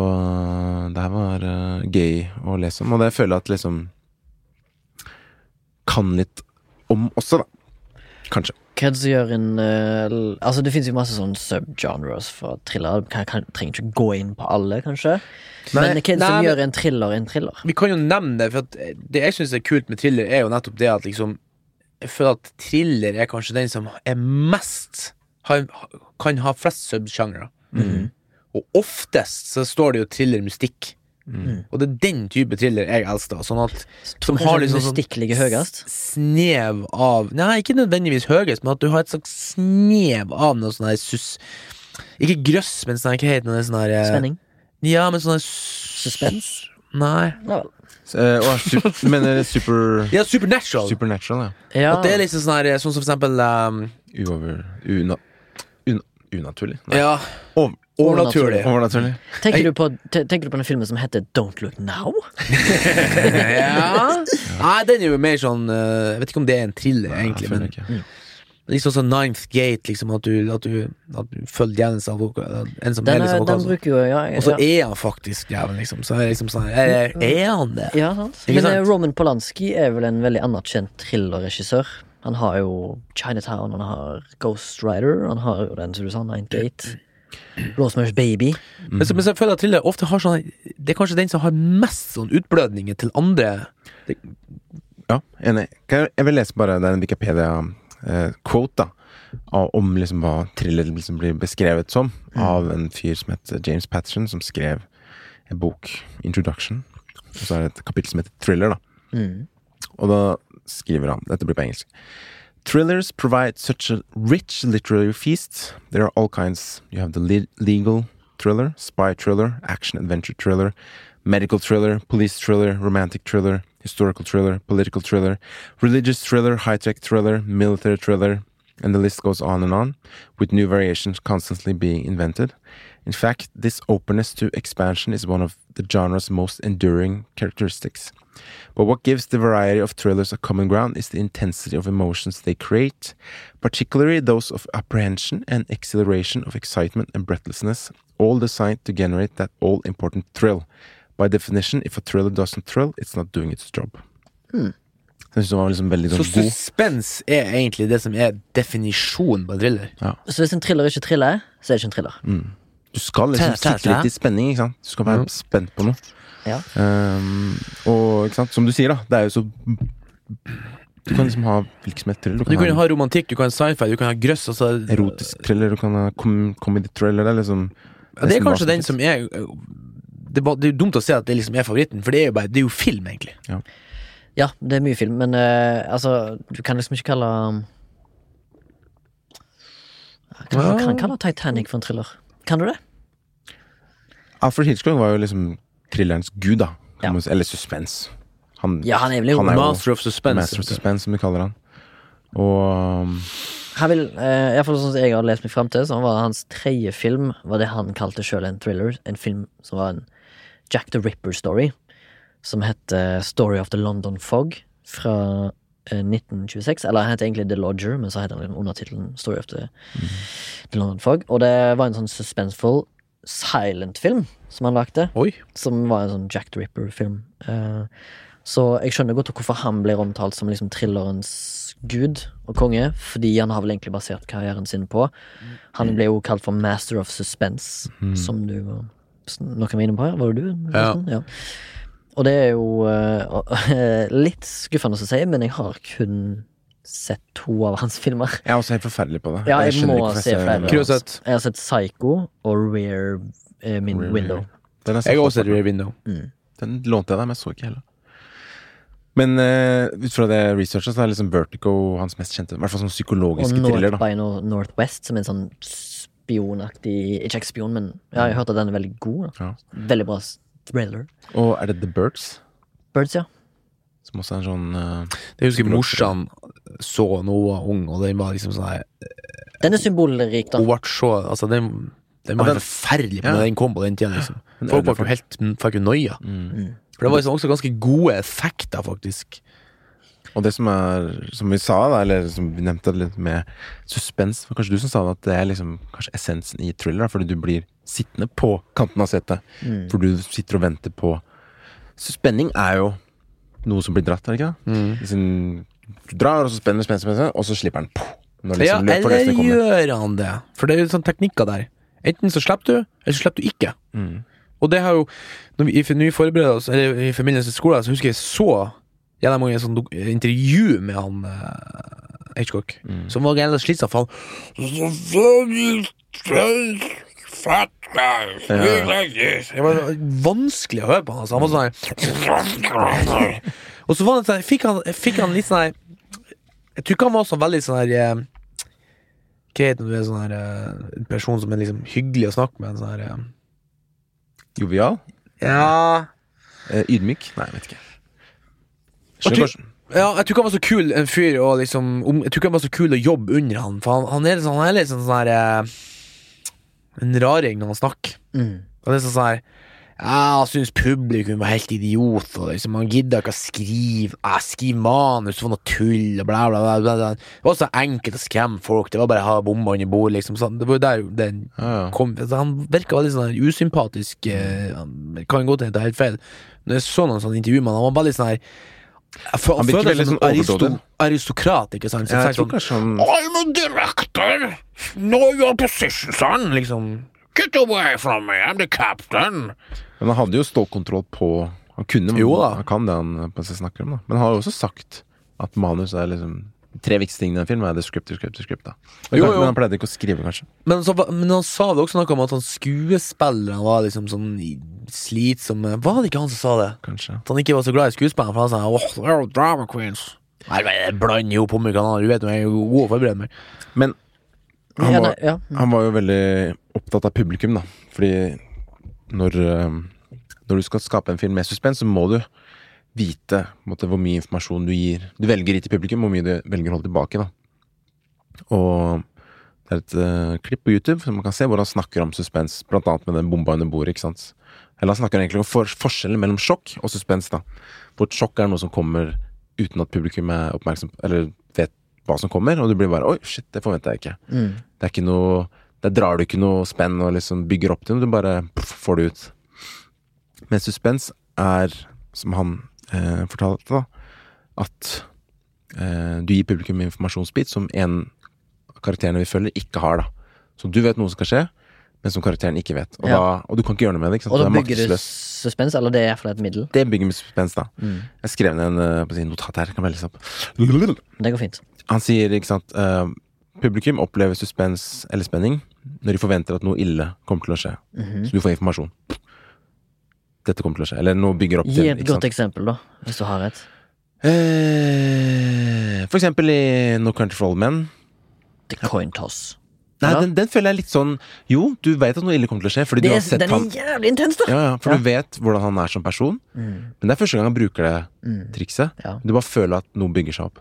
det her var uh, gøy å lese om, og det føler jeg at liksom kan litt om også, da. Kanskje. Det gjør en uh, Altså, det finnes jo masse sånn subgenres for thriller. Kan, kan, trenger ikke gå inn på alle, kanskje. Nei, men det som gjør en thriller en thriller? Vi kan jo nevne det, for at det jeg syns er kult med thriller, er jo nettopp det at liksom Jeg føler at thriller er kanskje den som er mest har, Kan ha flest subsjangre. Og oftest så står det jo thriller mystikk. Og det er den type thriller jeg elsker. Sånn at Som har liksom sånn snev av Nei, ikke nødvendigvis høyest, men at du har et slags snev av noe sånn her sus... Ikke grøss, men sånn her, hva heter det? Sånn her eh, Spenning. Ja, men sånn her Suspens. Nei. Ja Uh, Så, eh, super, du mener super Ja, Supernatural. Supernatural, ja. Ja. At det er liksom sånn her Sånn som for eksempel um, Uover... Una, un, unaturlig? Nei. Ja, Ov- overnaturlig. Overnaturlig. tenker, du på, te- tenker du på den filmen som heter Don't Look Now? ja. Nei, den er jo mer sånn eh, Jeg vet ikke om det er en thriller, egentlig. Men ikke. liksom sånn Ninth Gate, liksom. At du, at du, at du følger djevelens advokat. En som Den, er den bruker jo ja, Og så ja. er han faktisk djevelen, liksom. Så er liksom sånn Er, er han det? ja, sant. Men eh, sant? Roman Polanski er vel en veldig anerkjent thrillerregissør. Han har jo Chinatown, han har Ghost Rider, han har jo den som du sa, Nine Gate. Rosemary's Baby. Men, så, men så føler jeg til thriller ofte har sånn Det er kanskje den som har mest sånn utblødninger til andre. Ja, enig. Jeg jeg vil lese bare den Wikipedia-quota. Om liksom hva thriller liksom blir beskrevet som, av en fyr som heter James Patterson, som skrev en bok, 'Introduction'. Og så er det et kapittel som heter 'Thriller', da. Mm. Og da skriver han Dette blir på engelsk. Thrillers provide such a rich literary feast. There are all kinds. You have the le legal thriller, spy thriller, action adventure thriller, medical thriller, police thriller, romantic thriller, historical thriller, political thriller, religious thriller, high tech thriller, military thriller, and the list goes on and on, with new variations constantly being invented. In fact, this openness to expansion is one of the genre's most enduring characteristics. But what gives the variety of thrillers a common ground is the intensity of emotions they create, particularly those of apprehension and exhilaration, of excitement and breathlessness, all designed to generate that all important thrill. By definition, if a thriller doesn't thrill, it's not doing its job. Var liksom veldig Så sånn god. suspens er egentlig det som er definisjonen på thriller? thriller. Så hvis en thriller ikke thriller, så er det ikke en thriller. Du skal liksom sitte litt i spenning, ikke sant? Du skal være spent på noe. Ja. Um, og ikke sant, som du sier, da, det er jo så Du kan liksom ha hvilken som helst thriller. Du Du kan kan ha ha romantikk, du kan ha sci-fi, du kan ha grøss. Altså, erotisk thriller, du kan ha com comedy thriller. Det er liksom Ja, det er kanskje den som er det er, det er dumt å si at det liksom er favoritten, for det er jo bare Det er jo film, egentlig. Ja, det er mye film, men uh, altså Du kan liksom ikke kalle Kan du kan kalle Titanic for en thriller? Kan du det? Alfred Hitchcock var jo liksom thrillerens gud, da. Ja. man. Eller suspens. Han, Ja, han er vel Han er Master of Suspense. Master of Suspense, som vi kaller han. Og um, Han vil, eh, i sånn jeg har lest meg frem til, så var hans tredje film Var det han kalte sjøl en thriller. En film som var en Jack the Ripper-story. Som heter Story of the London Fog fra eh, 1926. Eller han heter egentlig The Lodger, men så heter han undertittelen Story of the, the London Fog. Og det var en sånn suspenseful silent-film som han lagde. Oi. Som var en sånn Jack the Ripper-film. Eh, så jeg skjønner godt hvorfor han blir omtalt som liksom thrillerens gud og konge, fordi han har vel egentlig basert karrieren sin på. Han ble jo kalt for Master of Suspense, som du Noen var inne på her, var det du? Ja. ja. Og det er jo uh, litt skuffende å si, men jeg har kun sett to av hans filmer. Jeg er også helt forferdelig på det. Ja, jeg jeg må se flere. Jeg har sett Psycho og Rare min Rear- Window. Den, har Jeg har også Rear Window. den lånte jeg deg, men jeg så ikke heller. Men uh, ut fra det researchet så er liksom Vertigo hans mest kjente. I hvert fall sånn Og psykologiske North thriller. da by Nor- Northwest, som er en sånn spionaktig Ikke spion, men ja, jeg har hørt at den er veldig god. Ja. Veldig bra thriller. Og er det The Birds? Birds, ja. Som også er en sånn uh, Jeg husker morsan så når hun var ung, og den var liksom sånn her Den er symbolrik, da. Hun ble så Altså, den, den var Ja, den- forferdelig ja. når den kom på den tida, liksom. Folk var jo helt Fikk jo noia. mm. For det var liksom også ganske gode effekter, faktisk. Og det som er Som vi sa, da, eller som vi nevnte litt med suspens for var Kanskje du som sa det, at det er liksom kanskje essensen i thriller, da, fordi du blir sittende på kanten av setet. Mm. For du sitter og venter på Så spenning er jo noe som blir dratt, er det ikke det? Liksom, du drar, og så spenner, spenner, spenner, og så slipper den. Ja, liksom løp- eller gjør han det? For det er jo sånne teknikker der. Enten så slipper du, eller så slipper du ikke. Mm. Og det har jo Når vi, når vi forbereder oss, eller i forbindelse med skolen, så husker jeg så gjennom mange sånn intervju med han uh, Hitchcock, Mm. som var jævla slitsom, for han Det var vanskelig å høre på han. Altså. Han var sånn her Og så var det sånn, fikk, han, fikk han litt sånn her Jeg tror ikke han var så veldig sånn her det når du er sånn her eh, En person som er liksom hyggelig å snakke med? En sånn her eh, Jovial? Ja Eh, ydmyk? Nei, jeg vet ikke. Skjønner kanskje Ja, jeg tror ikke han var så kul en fyr og liksom Jeg tror ikke han var så kul å jobbe under han, for han, han er litt sånn, han er litt sånn sånn her eh, En raring når han snakker. Mm. Det er sånn sånn her jeg syns publikum var helt idiot, og liksom, han gidda ikke å skrive Jeg skriver manus for noe tull, og bla, bla, bla, bla. Det var så enkelt å skremme folk, det var bare å ha bomba under bordet, liksom. Sånn, det var der den Ja, ja. kom Han virka veldig sånn usympatisk, eh, kan godt hende det er helt feil. Når jeg så noen sånne intervjuer med han, var var litt sånn her jeg fø- Han virker føler veldig sånn aristo, aristokrat, ikke sant? Så Jeg jeg tror sånn, kanskje han I'm a director. Know your position, son. Liksom. Get away from me. I'm the captain. Men han hadde jo stålkontroll på Han kunne Jo da. Han kan det han snakker om, da. Men han har jo også sagt at manus er liksom Tre viktigste tingene i en film er det script, script, script. da Men, Jo, jo. men han pleide ikke å skrive, kanskje. Men, så, men han sa det også noe om at han skuespilleren var liksom sånn slitsom. Var det ikke han som sa det? Kanskje At han ikke var så glad i skuespilleren, for han sa oh, they're drama queens. Nei, men blander jo på mye du vet jo, jeg er god å forberede meg. Men han Ja, var, nei, ja. han var jo veldig opptatt av publikum, da. Fordi når, eh, når du skal skape en film med suspens, så må du vite måtte, hvor mye informasjon du gir. Du velger i til publikum, hvor mye du velger å holde tilbake. da Og det er et uh, klipp på YouTube som man kan se hvor han snakker om suspens, blant annet med den bomba under bordet. ikke sant? Eller han snakker egentlig om for forskjellen mellom sjokk og suspens. da Hvor et sjokk er noe som kommer uten at publikum er oppmerksom Eller vet hva som kommer, og du blir bare Oi, shit, det forventa jeg ikke. Mm. Det er ikke noe Der drar du ikke noe spenn og liksom bygger opp til noe, du bare pff, får det ut. Men suspens er, som han eh, fortalte, da, at eh, du gir publikum informasjonsbit som en av karakterene vi følger, ikke har, da. Så du vet noe som skal skje, men som karakteren ikke vet. Og, Ja. da, og du kan ikke gjøre noe med det. ikke sant? Og da er bygger du suspens, eller det er iallfall et middel. Det bygger med suspens, da. Mm. Jeg skrev ned en eh, å si, notat her. Kan jeg lese opp. Det går fint. Han sier, ikke sant eh, Publikum opplever suspens eller spenning når de forventer at noe ille kommer til å skje. Mhm. Så du får informasjon. Dette kommer til å skje. Eller noe bygger opp Gi et godt sant? eksempel, da, hvis du har et. Eh, for eksempel i No Country for Old Men. The coin toss. Nei, Ja. den, den føler jeg litt sånn Jo, du vet at noe ille kommer til å skje, fordi Det du har sett den han er jævlig intens, da! ja, ja, For du vet hvordan han er som person. Mm. Men det er første gang han bruker det Mm. trikset. Du bare føler at noe bygger seg opp.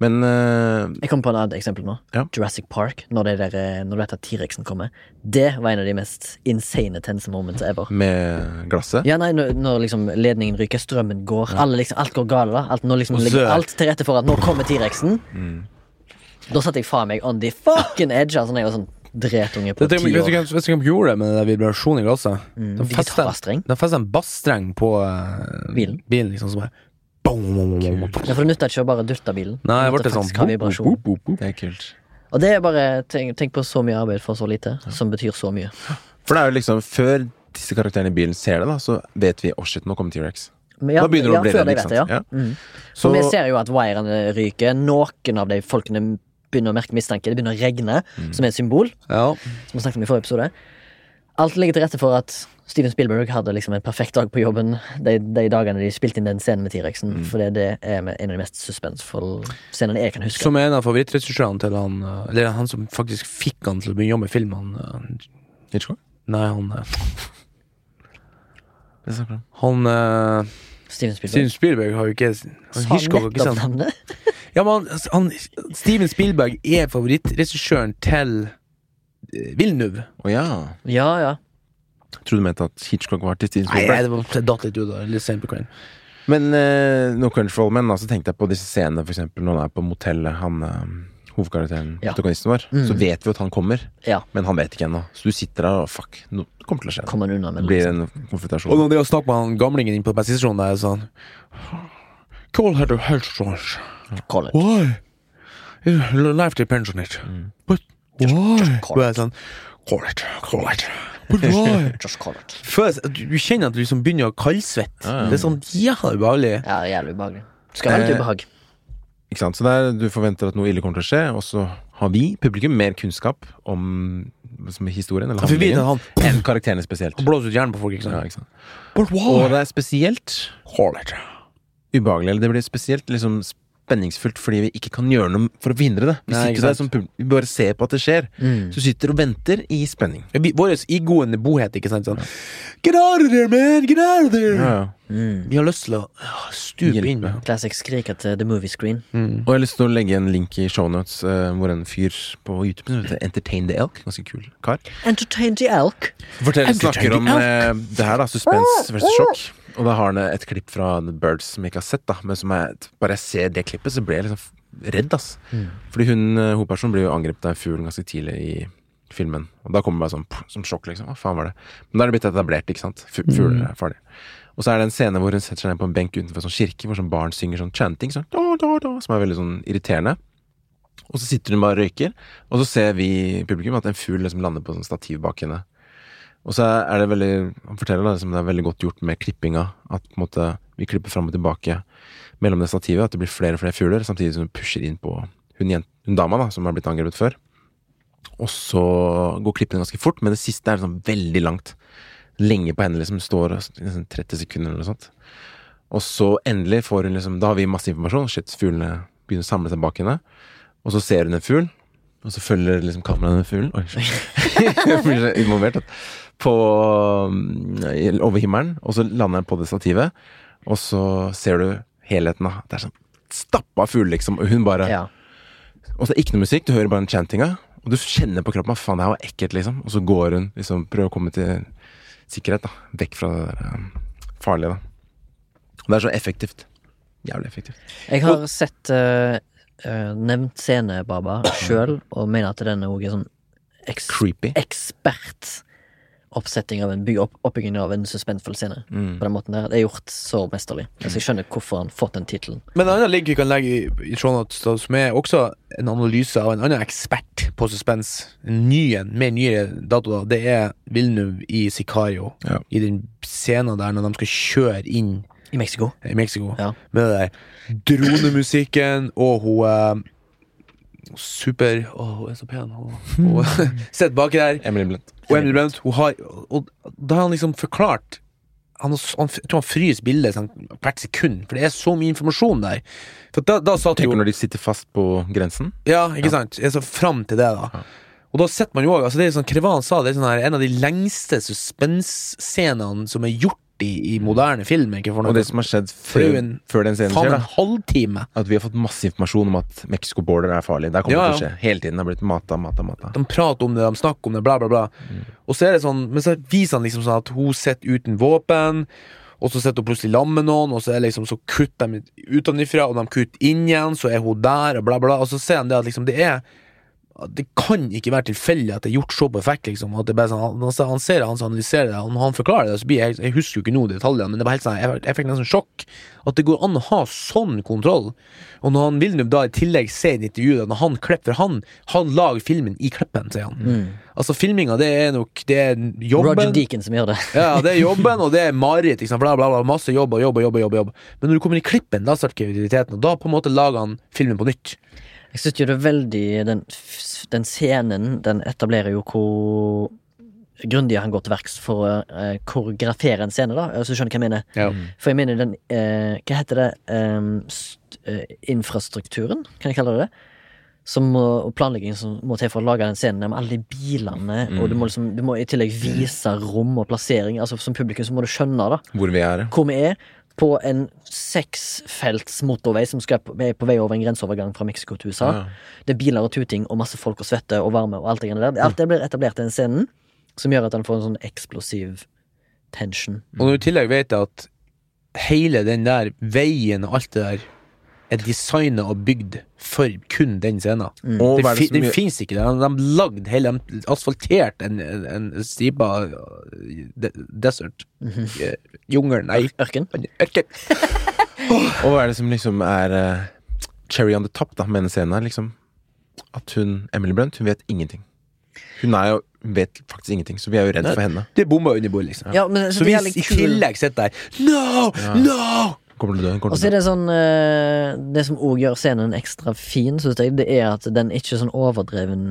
Men uh, Jeg kom på et annet eksempel nå. Ja. Jurassic Park. Når, det der, eh, når at T-rexen kommer. Det var en av de mest insane tense moments ever. med glasset Ja, nei, når, når liksom ledningen ryker, strømmen går, alle liksom, alt går galt. da alt, Nå liksom Og ligger alt til rette for at nå kommer T-rexen. Mm. Da satt jeg faen meg on the fucking edge. Altså, når jeg var sånn dretunge på ti år. vet du hva de gjorde det med den vibrasjonen i glasset? Mm, De festa en bassstreng på uh, Bilen. bilen liksom, som bare boom. Ja, for du nytter ikke å bare dytte bilen. Nei, det ble sånn vibrasjon. boop, boop, boop. Det er kult. Og det er bare tenk, tenk på så mye arbeid for så lite, som betyr så mye. For det er jo liksom Før disse karakterene i bilen ser det, da så vet vi oh shit, nå kommer T-rex. Ja, Da begynner det å bli før redd, ja. Ja. Mm. Så vi ser jo at wirene ryker. Noen av de folkene begynner å merke mistanke. Det begynner å regne, Mm. som er et symbol, Ja. som vi snakket om i forrige episode. Alt ligger til rette for at Steven Spielberg hadde liksom en perfekt dag på jobben de, de dagene de spilte inn den scenen med T-rexen. Mm. For det, det er en av de mest suspensfulle scenene jeg kan huske. Som er en av favorittregissørene til han uh, Eller han som faktisk fikk han til å begynne å jobbe med film. Han, uh, Hitchcock? nei, han Det snakker du. Han uh, Steven Spielberg. Steven Spielberg har jo ikke han Hitchcock har ikke sant? Ja, men han, han, Steven Spielberg er favorittregissøren til eh, Villeneuve. Å ja. Ja, ja. Trodde du mente at Hitchcock var til Steven Nei, det var- datt litt ut. da, Litt sent på kvelden. Men uh, No Country for All Men, altså, så tenkte jeg på disse scenene, for eksempel når han er på motellet, han uh, hovedkarakteren, Ja. protagonisten vår. Mm. Så vet vi at han kommer, Ja. men han vet ikke ennå. Så du sitter der og fuck, noe kommer til å skje. Kommer unna med Det blir liksom. en konfrontasjon. Og når de har snakket med han gamlingen inne på bensinstasjonen der, sånn Call her to health. Call it. Why? Life depends on it. Mm. But why? call Og jeg er sånn Call it, call it. Føles, du, du kjenner at du liksom begynner å kaldsvette. Ja, ja. Det er sånn jævlig ubehagelig. Ja, jævlig ubehagelig. Skal ha litt Eh, ubehag. Ikke sant? Så det er, du forventer at noe ille kommer til å skje, og så har vi, publikum, mer kunnskap om som historien eller handlingen han, enn karakterene spesielt. han blåser ut hjernen på folk, ikke Ja, sant? ikke sant? But Og det er spesielt ubehagelig, eller det blir spesielt liksom spenningsfullt fordi vi ikke kan gjøre noe for å forhindre det. Vi Nei, ikke sitter der som vi bare ser på at det skjer. Mm. Så sitter og venter i spenning. Vår igoende bohet, ikke sant? Sånn Get out of there, man! Get out of there! Ja, ja. Mm. Vi har lyst til å stupe inn. Classic skrik etter the movie screen. Mm. Og jeg har lyst til å legge en link i shownotes uh, hvor en fyr på YouTube som heter Entertain the Elk, ganske kul kar, Entertain the elk. Fortell, Entertain snakker om the eh, det her, da. Suspens versus sjokk. Og da har han et klipp fra The Birds som jeg ikke har sett, da. Men som jeg, bare jeg ser det klippet, så blir jeg liksom redd, ass. Fordi hun, eh, hovedpersonen blir jo angrepet av en fugl ganske tidlig i filmen. Og da kommer det bare sånn pff, som sjokk, liksom. Hva faen var det? Men da er det blitt etablert, ikke sant. Fu- Fugler er farlig. Og så er det en scene hvor hun setter seg ned på en benk utenfor en sånn kirke, hvor sånn barn synger sånn chanting, sånn, da, da, da, som er veldig sånn irriterende. Og så sitter hun bare og røyker, og så ser vi i publikum at en fugl liksom lander på sånn stativ bak henne. Og så er det veldig Han forteller da liksom det er veldig godt gjort med klippinga. At på en måte vi klipper fram og tilbake mellom det stativet. At det blir flere og flere fugler, samtidig som hun pusher inn på hun, hun dama da som har blitt angrepet før. Og så går klippene ganske fort, men det siste er liksom veldig langt. Lenge på henne, liksom. Står liksom 30 sekunder eller noe sånt. Og så endelig får hun liksom Da har vi masse informasjon. Shit, fuglene begynner å samle seg bak henne. Og så ser hun en fugl, og så følger liksom kameraet den fuglen. Oi, jeg blir så involvert. På um, over himmelen, og så lander den på det stativet. Og så ser du helheten. av Det er sånn stappa fugl, liksom. Og hun bare Ja. Og så er det ikke noe musikk, du hører bare den chantinga. Og du kjenner på kroppen at faen, det her var ekkelt, liksom. Og så går hun, liksom, prøver å komme til sikkerhet, da. Vekk fra det der um, farlige, da. Og det er så effektivt. Jævlig effektivt. Jeg har sett uh, eh, nevnt scene, Baba, sjøl, og mener at den òg er sånn eks Creepy. ekspert oppsetting av en by, opp, oppbygging av en suspensfull scene. Mm. På den måten der. Det er gjort så mesterlig. Altså, jeg skjønner hvorfor han fått den tittelen. Men en annen link vi kan legge i, i Trondheim, som er også en analyse av en annen ekspert på suspens, en ny en, med nyere dato, da, det er Villeneuve i Sicario. Ja. I den scenen der når de skal kjøre inn I Mexico. i Mexico. Ja. Med det der dronemusikken, og hun eh, Super Å, hun er så pen. Og, og sitter baki der. Emily Blunt. Og Emily Blunt, hun har Og da har han liksom forklart han, han, Jeg tror han fryser bildet sånn, hvert sekund, for det er så mye informasjon der. For da, da satt jo Tenker når de sitter fast på grensen. Ja, ikke sant? Jeg så fram til det, da. Og da setter man jo òg altså Det er sånn Krevan sa, det er sånn her, en av de lengste suspensscenene som er gjort i, i moderne film. Ikke for Og det som har skjedd før, en- før den scenen skjer, da. At vi har fått masse informasjon om at Mexico border er farlig. Der kommer Ja, det til å skje. Hele tiden. Det har blitt mata, mata, mata. De prater om det, de snakker om det, bla, bla, bla. Og så er det sånn Men så viser han liksom sånn at hun sitter uten våpen. Og så sitter hun plutselig sammen med noen, og så, er liksom, så kutter de utenfra, og de kutter inn igjen, så er hun der, og bla, bla. Og så ser han det at liksom det er det kan ikke være tilfeldig at det er gjort så perfekt, liksom. At det bare sånn, han, han ser det, han analyserer det, og når han forklarer det, så blir jeg Jeg husker jo ikke nå detaljene, men det var helt sånn Jeg, jeg fikk nesten sjokk. At det går an å ha sånn kontroll. Og når han Villeneuve da i tillegg se i intervjuet at når han klipper han, han lager filmen i klippen, sier han. Altså, filminga, det er nok Det er jobben. Roger Deacon som gjør det. Ja, det er jobben, og det er mareritt. liksom. Bla, bla, bla, masse jobb og jobb og jobb. jobb, jobb. Men når du kommer i klippen, da starter kreativiteten, og da på en måte lager han filmen på nytt. Jeg syns jo det er veldig den, den scenen, den etablerer jo hvor grundig han går til verks for å eh, koreografere en scene, da. Altså, skjønner du hva jeg mener? Ja. For jeg mener den eh, Hva heter det? St eh, infrastrukturen, kan jeg kalle det det? Som må, og planlegging som må til for å lage den scenen med alle de bilene. Og du må, liksom, du må i tillegg vise rom og plassering. Altså Som publikum så må du skjønne da Hvor vi er. hvor vi er. På en seksfelts motorvei som skal på, er på vei over en grenseovergang fra Mexico til USA. Ja. Det er biler og tuting og masse folk og svette og varme og alt det der. Alt det blir etablert i den scenen, som gjør at han får en sånn eksplosiv tension. Og når du i tillegg vet at hele den der veien og alt det der er designa og bygd for kun den scenen. Mm. Den, det fi, den fins ikke. De har lagd hele De asfalterte en, en, en stripa uh, de, desert. Eh, Jungelen, nei. Ørken. Ørken. Og hva er det som liksom er uh, cherry on the top da med denne scenen her? Liksom at hun, Emily Blunt, hun vet ingenting. Hun er jo vet faktisk ingenting, så vi er jo redd for henne. Det er bomba under bordet, liksom. Ja, men Så vi i tillegg sitter der No! No! Kommer til å dø. Og så er det sånn eh, Det som òg gjør scenen ekstra fin, syns jeg, det er at den ikke er sånn overdreven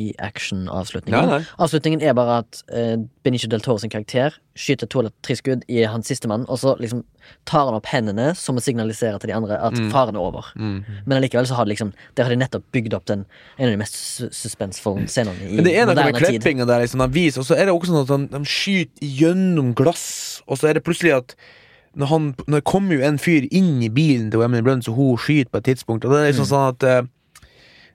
i action-avslutningen. Avslutningen er bare at uh, Benicio del Toro sin karakter skyter to eller tre skudd i hans sistemann, og så liksom tar han opp hendene som å signalisere til de andre at faren er over. Mm. Men allikevel så har de liksom Der har de nettopp bygd opp den en av de mest su- suspensfulle scenene i Men det er noe med moderne tid. klippinga der, liksom, han viser, og så er det også sånn at han, de skyter gjennom glass, og så er det plutselig at når, han, når det kommer jo en fyr inn i bilen til Emily Blunt, så hun skyter på et tidspunkt, og det er liksom Mm. sånn at eh,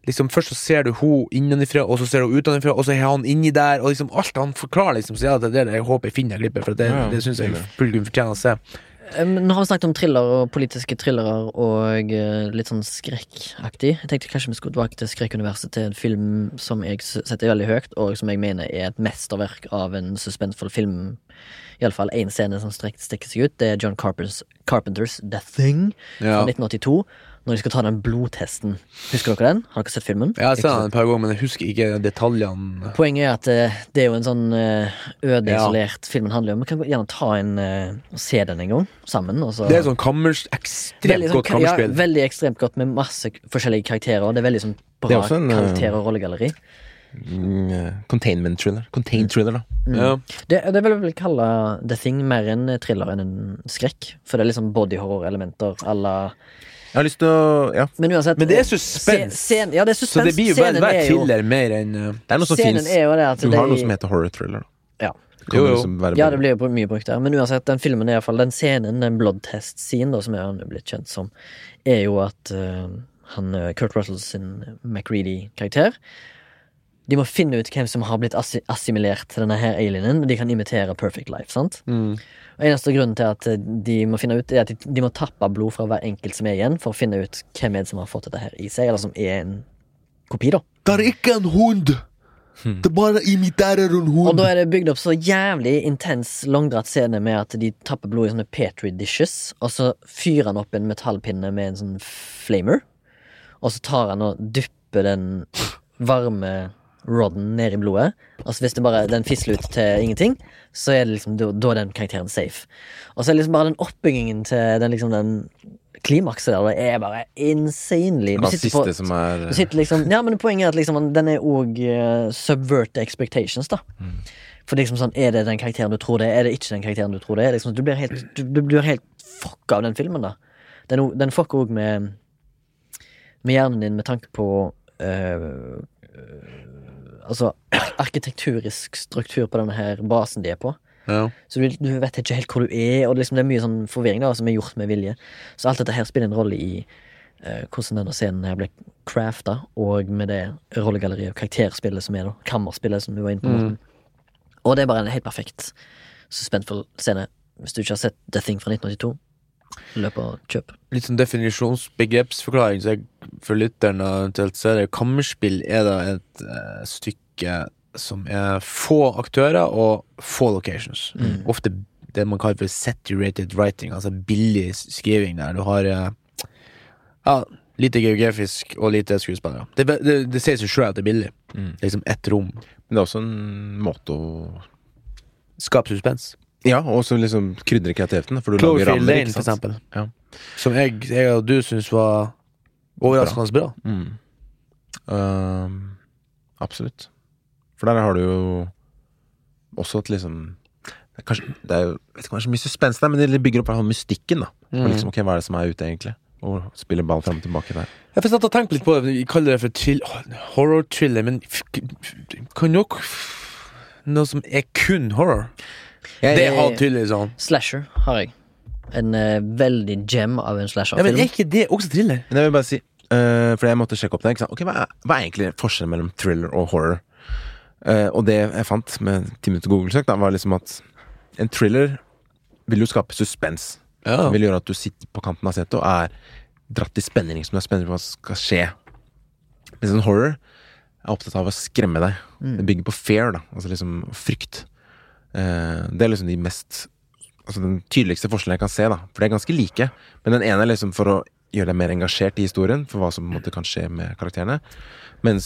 Liksom Først så ser du hun innenfra, og så ser du utenfra, og så er han inni der, og liksom alt han forklarer, liksom, så ja, det er det jeg håper jeg finner klippet, for det, Ja, det syns jeg publikum fortjener å se. Eh, Nå har vi snakket om thriller og politiske thrillere og eh, litt sånn skrekkaktig. Jeg tenkte kanskje vi skulle tilbake til skrekkuniverset, til en film som jeg setter veldig høyt, og som jeg mener er et mesterverk av en suspensfull film. Iallfall én scene som strek, stikker seg ut. Det er John Carpenters, Carpenters The Thing Ja. fra 1982. Når de skal ta den blodtesten. Husker dere den? Har dere sett filmen? Jeg har sett den et par ganger, men jeg husker ikke detaljene. Poenget er at eh, det er jo en sånn eh, øde, Ja. filmen handler om. Vi kan gjerne ta en eh, og se den en gang sammen. Og så Det er sånn kammers, ekstremt Veldig sånn godt kammerspill. ja, veldig ekstremt godt med masse forskjellige karakterer. Det er veldig sånn bra en, karakter- og rollegalleri. Mm, eh, Containment thriller. Contained thriller, da. Ja. Det, det vil jeg vel kalle The Thing mer en thriller enn en skrekk. For det er liksom bodyhorror-elementer à la Jeg har lyst til å Ja. Men uansett Men det er eh, suspens. scen- ja, det er Så det blir jo hver er thriller mer enn uh, Det er noe som fins. Du har noe som heter horror thriller. da. Ja. Det Jo, jo. liksom Ja, det blir jo mye brukt der. Men uansett, den filmen er i hvert fall Den scenen, den bloodtest-scenen, da, som er han er blitt kjent som, er jo at uh, han eh, Kurt Russell sin McReady-karakter De må finne ut hvem som har blitt assimilert til denne her alienen. og De kan imitere Perfect Life, sant? mm. Og Eneste grunnen til at eh, de må finne ut, er at de, de må tappe blod fra hver enkelt som er igjen, for å finne ut hvem er det som har fått dette her i seg, eller som er en kopi, da. Det er ikke en hund! Det bare imiterer en hund. Og da er det bygd opp så jævlig intens langdratt scene med at de tapper blod i sånne petri dishes, og så fyrer han opp en metallpinne med en sånn flamer, og så tar han og dypper den varme rodden ned i blodet. Altså hvis det bare den fisler ut til ingenting, så er det liksom da da er den karakteren safe. Og så er det liksom bare den oppbyggingen til den liksom den klimakset der, det er bare insanely. Du er sitter på- som er du sitter liksom, ja, men Poenget er at liksom, den er òg uh, subvert expectations. da For liksom sånn, Er det den karakteren du tror det er? Er det ikke den karakteren du tror det er? Liksom, du blir helt, du, du blir helt fucka av den filmen. da Den, den fucker òg med Med hjernen din med tanke på øh, Altså arkitekturisk struktur på denne her basen de er på. Ja. Så du, du vet ikke helt hvor du er, og det, liksom, det er mye sånn forvirring da som er gjort med vilje. Så alt dette her spiller en rolle i uh, hvordan denne scenen her ble crafta, og med det rollegalleriet og karakterspillet som er, da. Kammerspillet som du var inne på. Mm. Og det er bare en helt perfekt suspensfull scene. Hvis du ikke har sett The Thing fra 1982, løp og kjøp. Litt sånn definisjonsbegrepsforklaring, så jeg for lytteren, og eventuelt så er det kammerspill er da et uh, stykke som er få aktører og få locations. Ofte det man kaller for saturated writing, altså billig skriving der. Du har uh, ja, lite geografisk og lite skuespillere. Det, det, det sier seg sjøl at det er billig. Mm. Det er liksom ett rom. Men det er også en måte å Skap suspens. Ja, og så liksom krydre kreativiteten. For du lager rammer, Lane, for eksempel. Ja. Som jeg, jeg og du syns var overraskende bra. Mm. Uh, absolutt. For der har du jo også et liksom det er kanskje, det er, jeg vet ikke om det er så mye suspens der, men det bygger opp i mystikken. da Og liksom, ok, Hva er det som er ute, egentlig? Og spiller ball fram og tilbake der. Jeg får satt og tenkt litt på det. Vi kaller det for thrill, horror-thriller, men kan nok Noe som er kun horror? Det har tydeligvis sånn. Slasher har jeg. En eh, veldig gem av en Ja, men slasherfilm. er ikke det også thriller? Men jeg vil bare si eh, For jeg måtte sjekke opp det. Ikke sant? Ok, hva, er, hva er egentlig forskjellen mellom thriller og horror? Eh, og det jeg fant med ti minutter Google-søk, da, var liksom at en thriller vil jo skape suspens. Ja. Vil gjøre at du sitter på kanten av setet og er dratt i spenning, som du er spent på hva som skal skje. Mens en horror er opptatt av å skremme deg. Det bygger på fear, da. Altså liksom frykt. Eh, det er liksom de mest Altså den tydeligste forskjellen jeg kan se, da. For de er ganske like. Men den ene er liksom for å gjøre deg mer engasjert i historien, for hva som måte kan skje med karakterene. Mens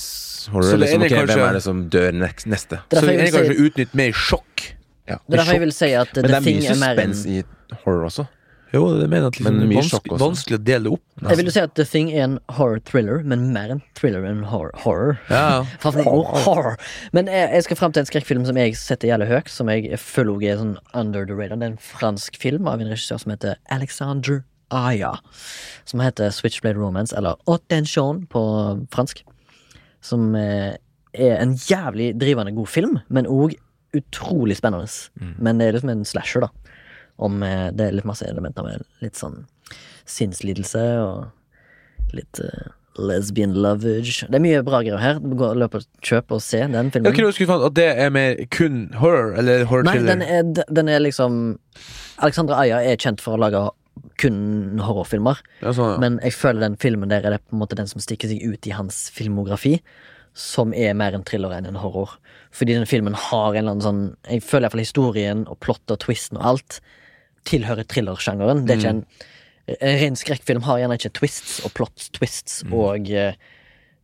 horror Så er det liksom okay, ok, kanskje- hvem er det som dør neste? Så det er kanskje utnytt mer sjokk. Ja, det er derfor jeg vil si at Men det er mye er mer en i horror også. Jo, det mener jeg liksom, Men mye vanskelig, sjokk også. vanskelig å dele opp. opp. Jeg vil jo si at The Thing er en horror-thriller, men mer en thriller enn horror. horror. Ja. Favorittord, horror. Men jeg, jeg skal frem til en skrekkfilm som jeg setter jævlig høyt, som jeg føler også er sånn under the radar. Det er en fransk film av en regissør som heter Alexandre Aya. Som heter Switchblade Romance, eller Attention på fransk. Som eh, er en jævlig drivende god film, men òg utrolig spennende. Men det er liksom en slasher, da. Om eh, Det er litt masse elementer med litt sånn sinnslidelse og litt uh, lesbian lovage. Det er mye bra greier her. Gå, løp og kjøp og se den Jeg filmen. kunne skulle at det er mer kun horror, eller Nei, horror-thriller. den er, den er liksom Alexandra Aya er kjent for å lage kun horrorfilmer. Ja, sånn, ja. Men jeg føler den filmen der er det på en måte den som stikker seg ut i hans filmografi. Som er mer en thriller enn en horror. Fordi den filmen har en eller annen sånn Jeg føler iallfall historien og plottet og twisten og alt tilhører thrillersjangeren. Det er ikke en En ren skrekkfilm har gjerne ikke twists og plot twists og eh,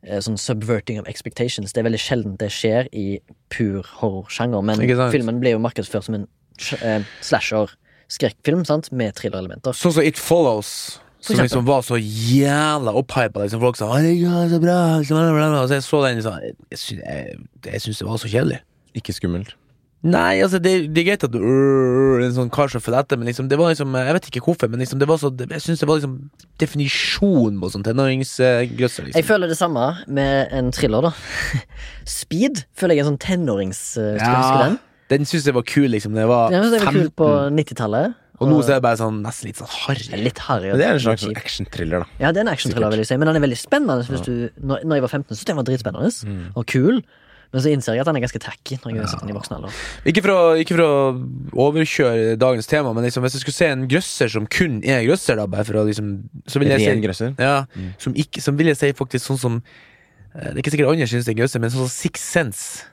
eh, sånn subverting of expectations. Det er veldig sjelden det skjer i pur horrorsjanger, men filmen ble jo markedsført som en eh, slasher-skrekkfilm, sant, med thrillerelementer. Sånn som It Follows. Som liksom var så jævla opphypa. Liksom folk sa 'Herregud, så bra', så jeg så den liksom, Jeg syns, jeg, jeg syns det var så kjedelig. Ikke skummelt. Nei, altså, det, det er greit at du øh, er en sånn kar som følger etter, men liksom, det var liksom Jeg vet ikke hvorfor, men liksom, det var så det, Jeg syns det var liksom definisjonen på sånn tenåringsgrøsser, Jeg liksom. føler det samme med en thriller, da. Speed føler jeg er en sånn tenårings... Skal du huske den? den syns jeg var kul, liksom. Det var Den jeg var 15, kul på 90-tallet. og nå så er det bare sånn nesten litt sånn harry. Litt harry. Men det er en slags actionthriller, da. Ja, det er en actionthriller, vil jeg si, men den er veldig spennende. Hvis du, når, når jeg var 15, syntes jeg den var dritspennende og kul. Men så innser jeg at han er ganske tacky når jeg ja. den i voksen alder. Ikke for, å, ikke for å overkjøre dagens tema, men liksom, hvis jeg skulle se en grøsser som kun er grøsser, da, bare for å liksom Så vil jeg Ren si grøsser. Ja, som, ikke, som vil jeg si faktisk sånn som eh, Det er ikke sikkert andre synes det er grøsser, men sånn som Six Sense.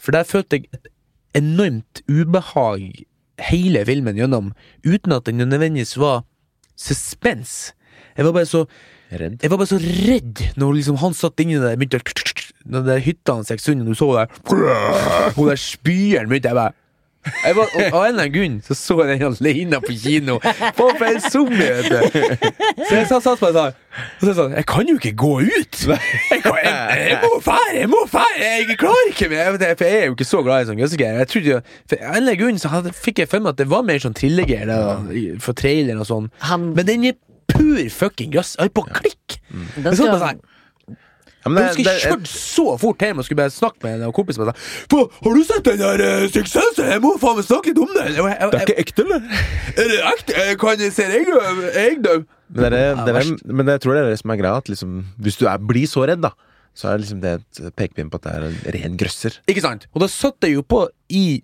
For der følte jeg et enormt ubehag hele filmen gjennom, uten at den nødvendigvis var suspens. Jeg var bare så Redd. Jeg var bare så redd når liksom han satt inni der begynte å Når det hytta gikk sund, og du så der Hun der spyeren begynte jeg bare jeg var, og Av en eller annen grunn så så jeg den alene på kino. På for en zombie, vet du. Så jeg satt satt meg sånn Og sa sånn Jeg kan jo ikke gå ut! Jeg, kan, jeg, jeg må fære! Jeg må fære! Jeg klarer ikke mer! Jeg For jeg er jo ikke så glad i sånn gøssegreier. For en eller annen grunn så hadde, fikk jeg for meg at det var mer sånn trillegreier for traileren og sånn. Men den er pur fucking grøss. Jeg er på klikk! den Jeg så skal, bare sånn Ja, men jeg husker det, jeg kjørte så fort hjem og skulle bare snakke med en kompis. Og sa, har du sett den der uh, suksessen? Jeg må faen meg snakke litt om den! det er ikke ekte, eller? er det ekte? Jeg kan se deg jeg? Men, det er, det er, men jeg tror det er det som er greia. At liksom, hvis du er, blir så redd, da, så er liksom det et pekepinn på at det er en ren grøsser. Ikke sant? Og da satt jeg jo på i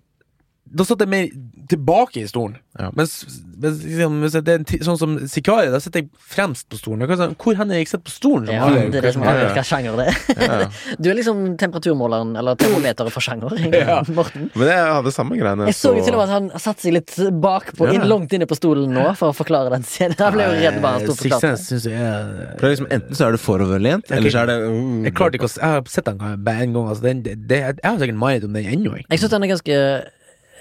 Da satt jeg mer tilbake i stolen. Ja. Mens, mens liksom, hvis det er en, sånn som Sikarie, da sitter jeg fremst på stolen. Sånn, Hvor hen er jeg sitter på stolen? Ja, det er det som hva- avgjør sjanger det er. Ja, ja. Du er liksom temperaturmåleren, eller termometeret for sjanger, Ja. Morten. Men jeg hadde samme greiene. Jeg så jo til og med at han satte seg litt bakpå, Ja. inn, langt inne på stolen nå, for å forklare den scenen. Han ble jo redd bare han sto og Sixth forklarte. Sense syns jeg er For det er liksom, Enten så er du foroverlent, eller så er det uh, Jeg klarte ikke å Jeg har sett den bare en gang. Altså, den, det, det, jeg har sikkert mind om den ennå. jeg. syns den er ganske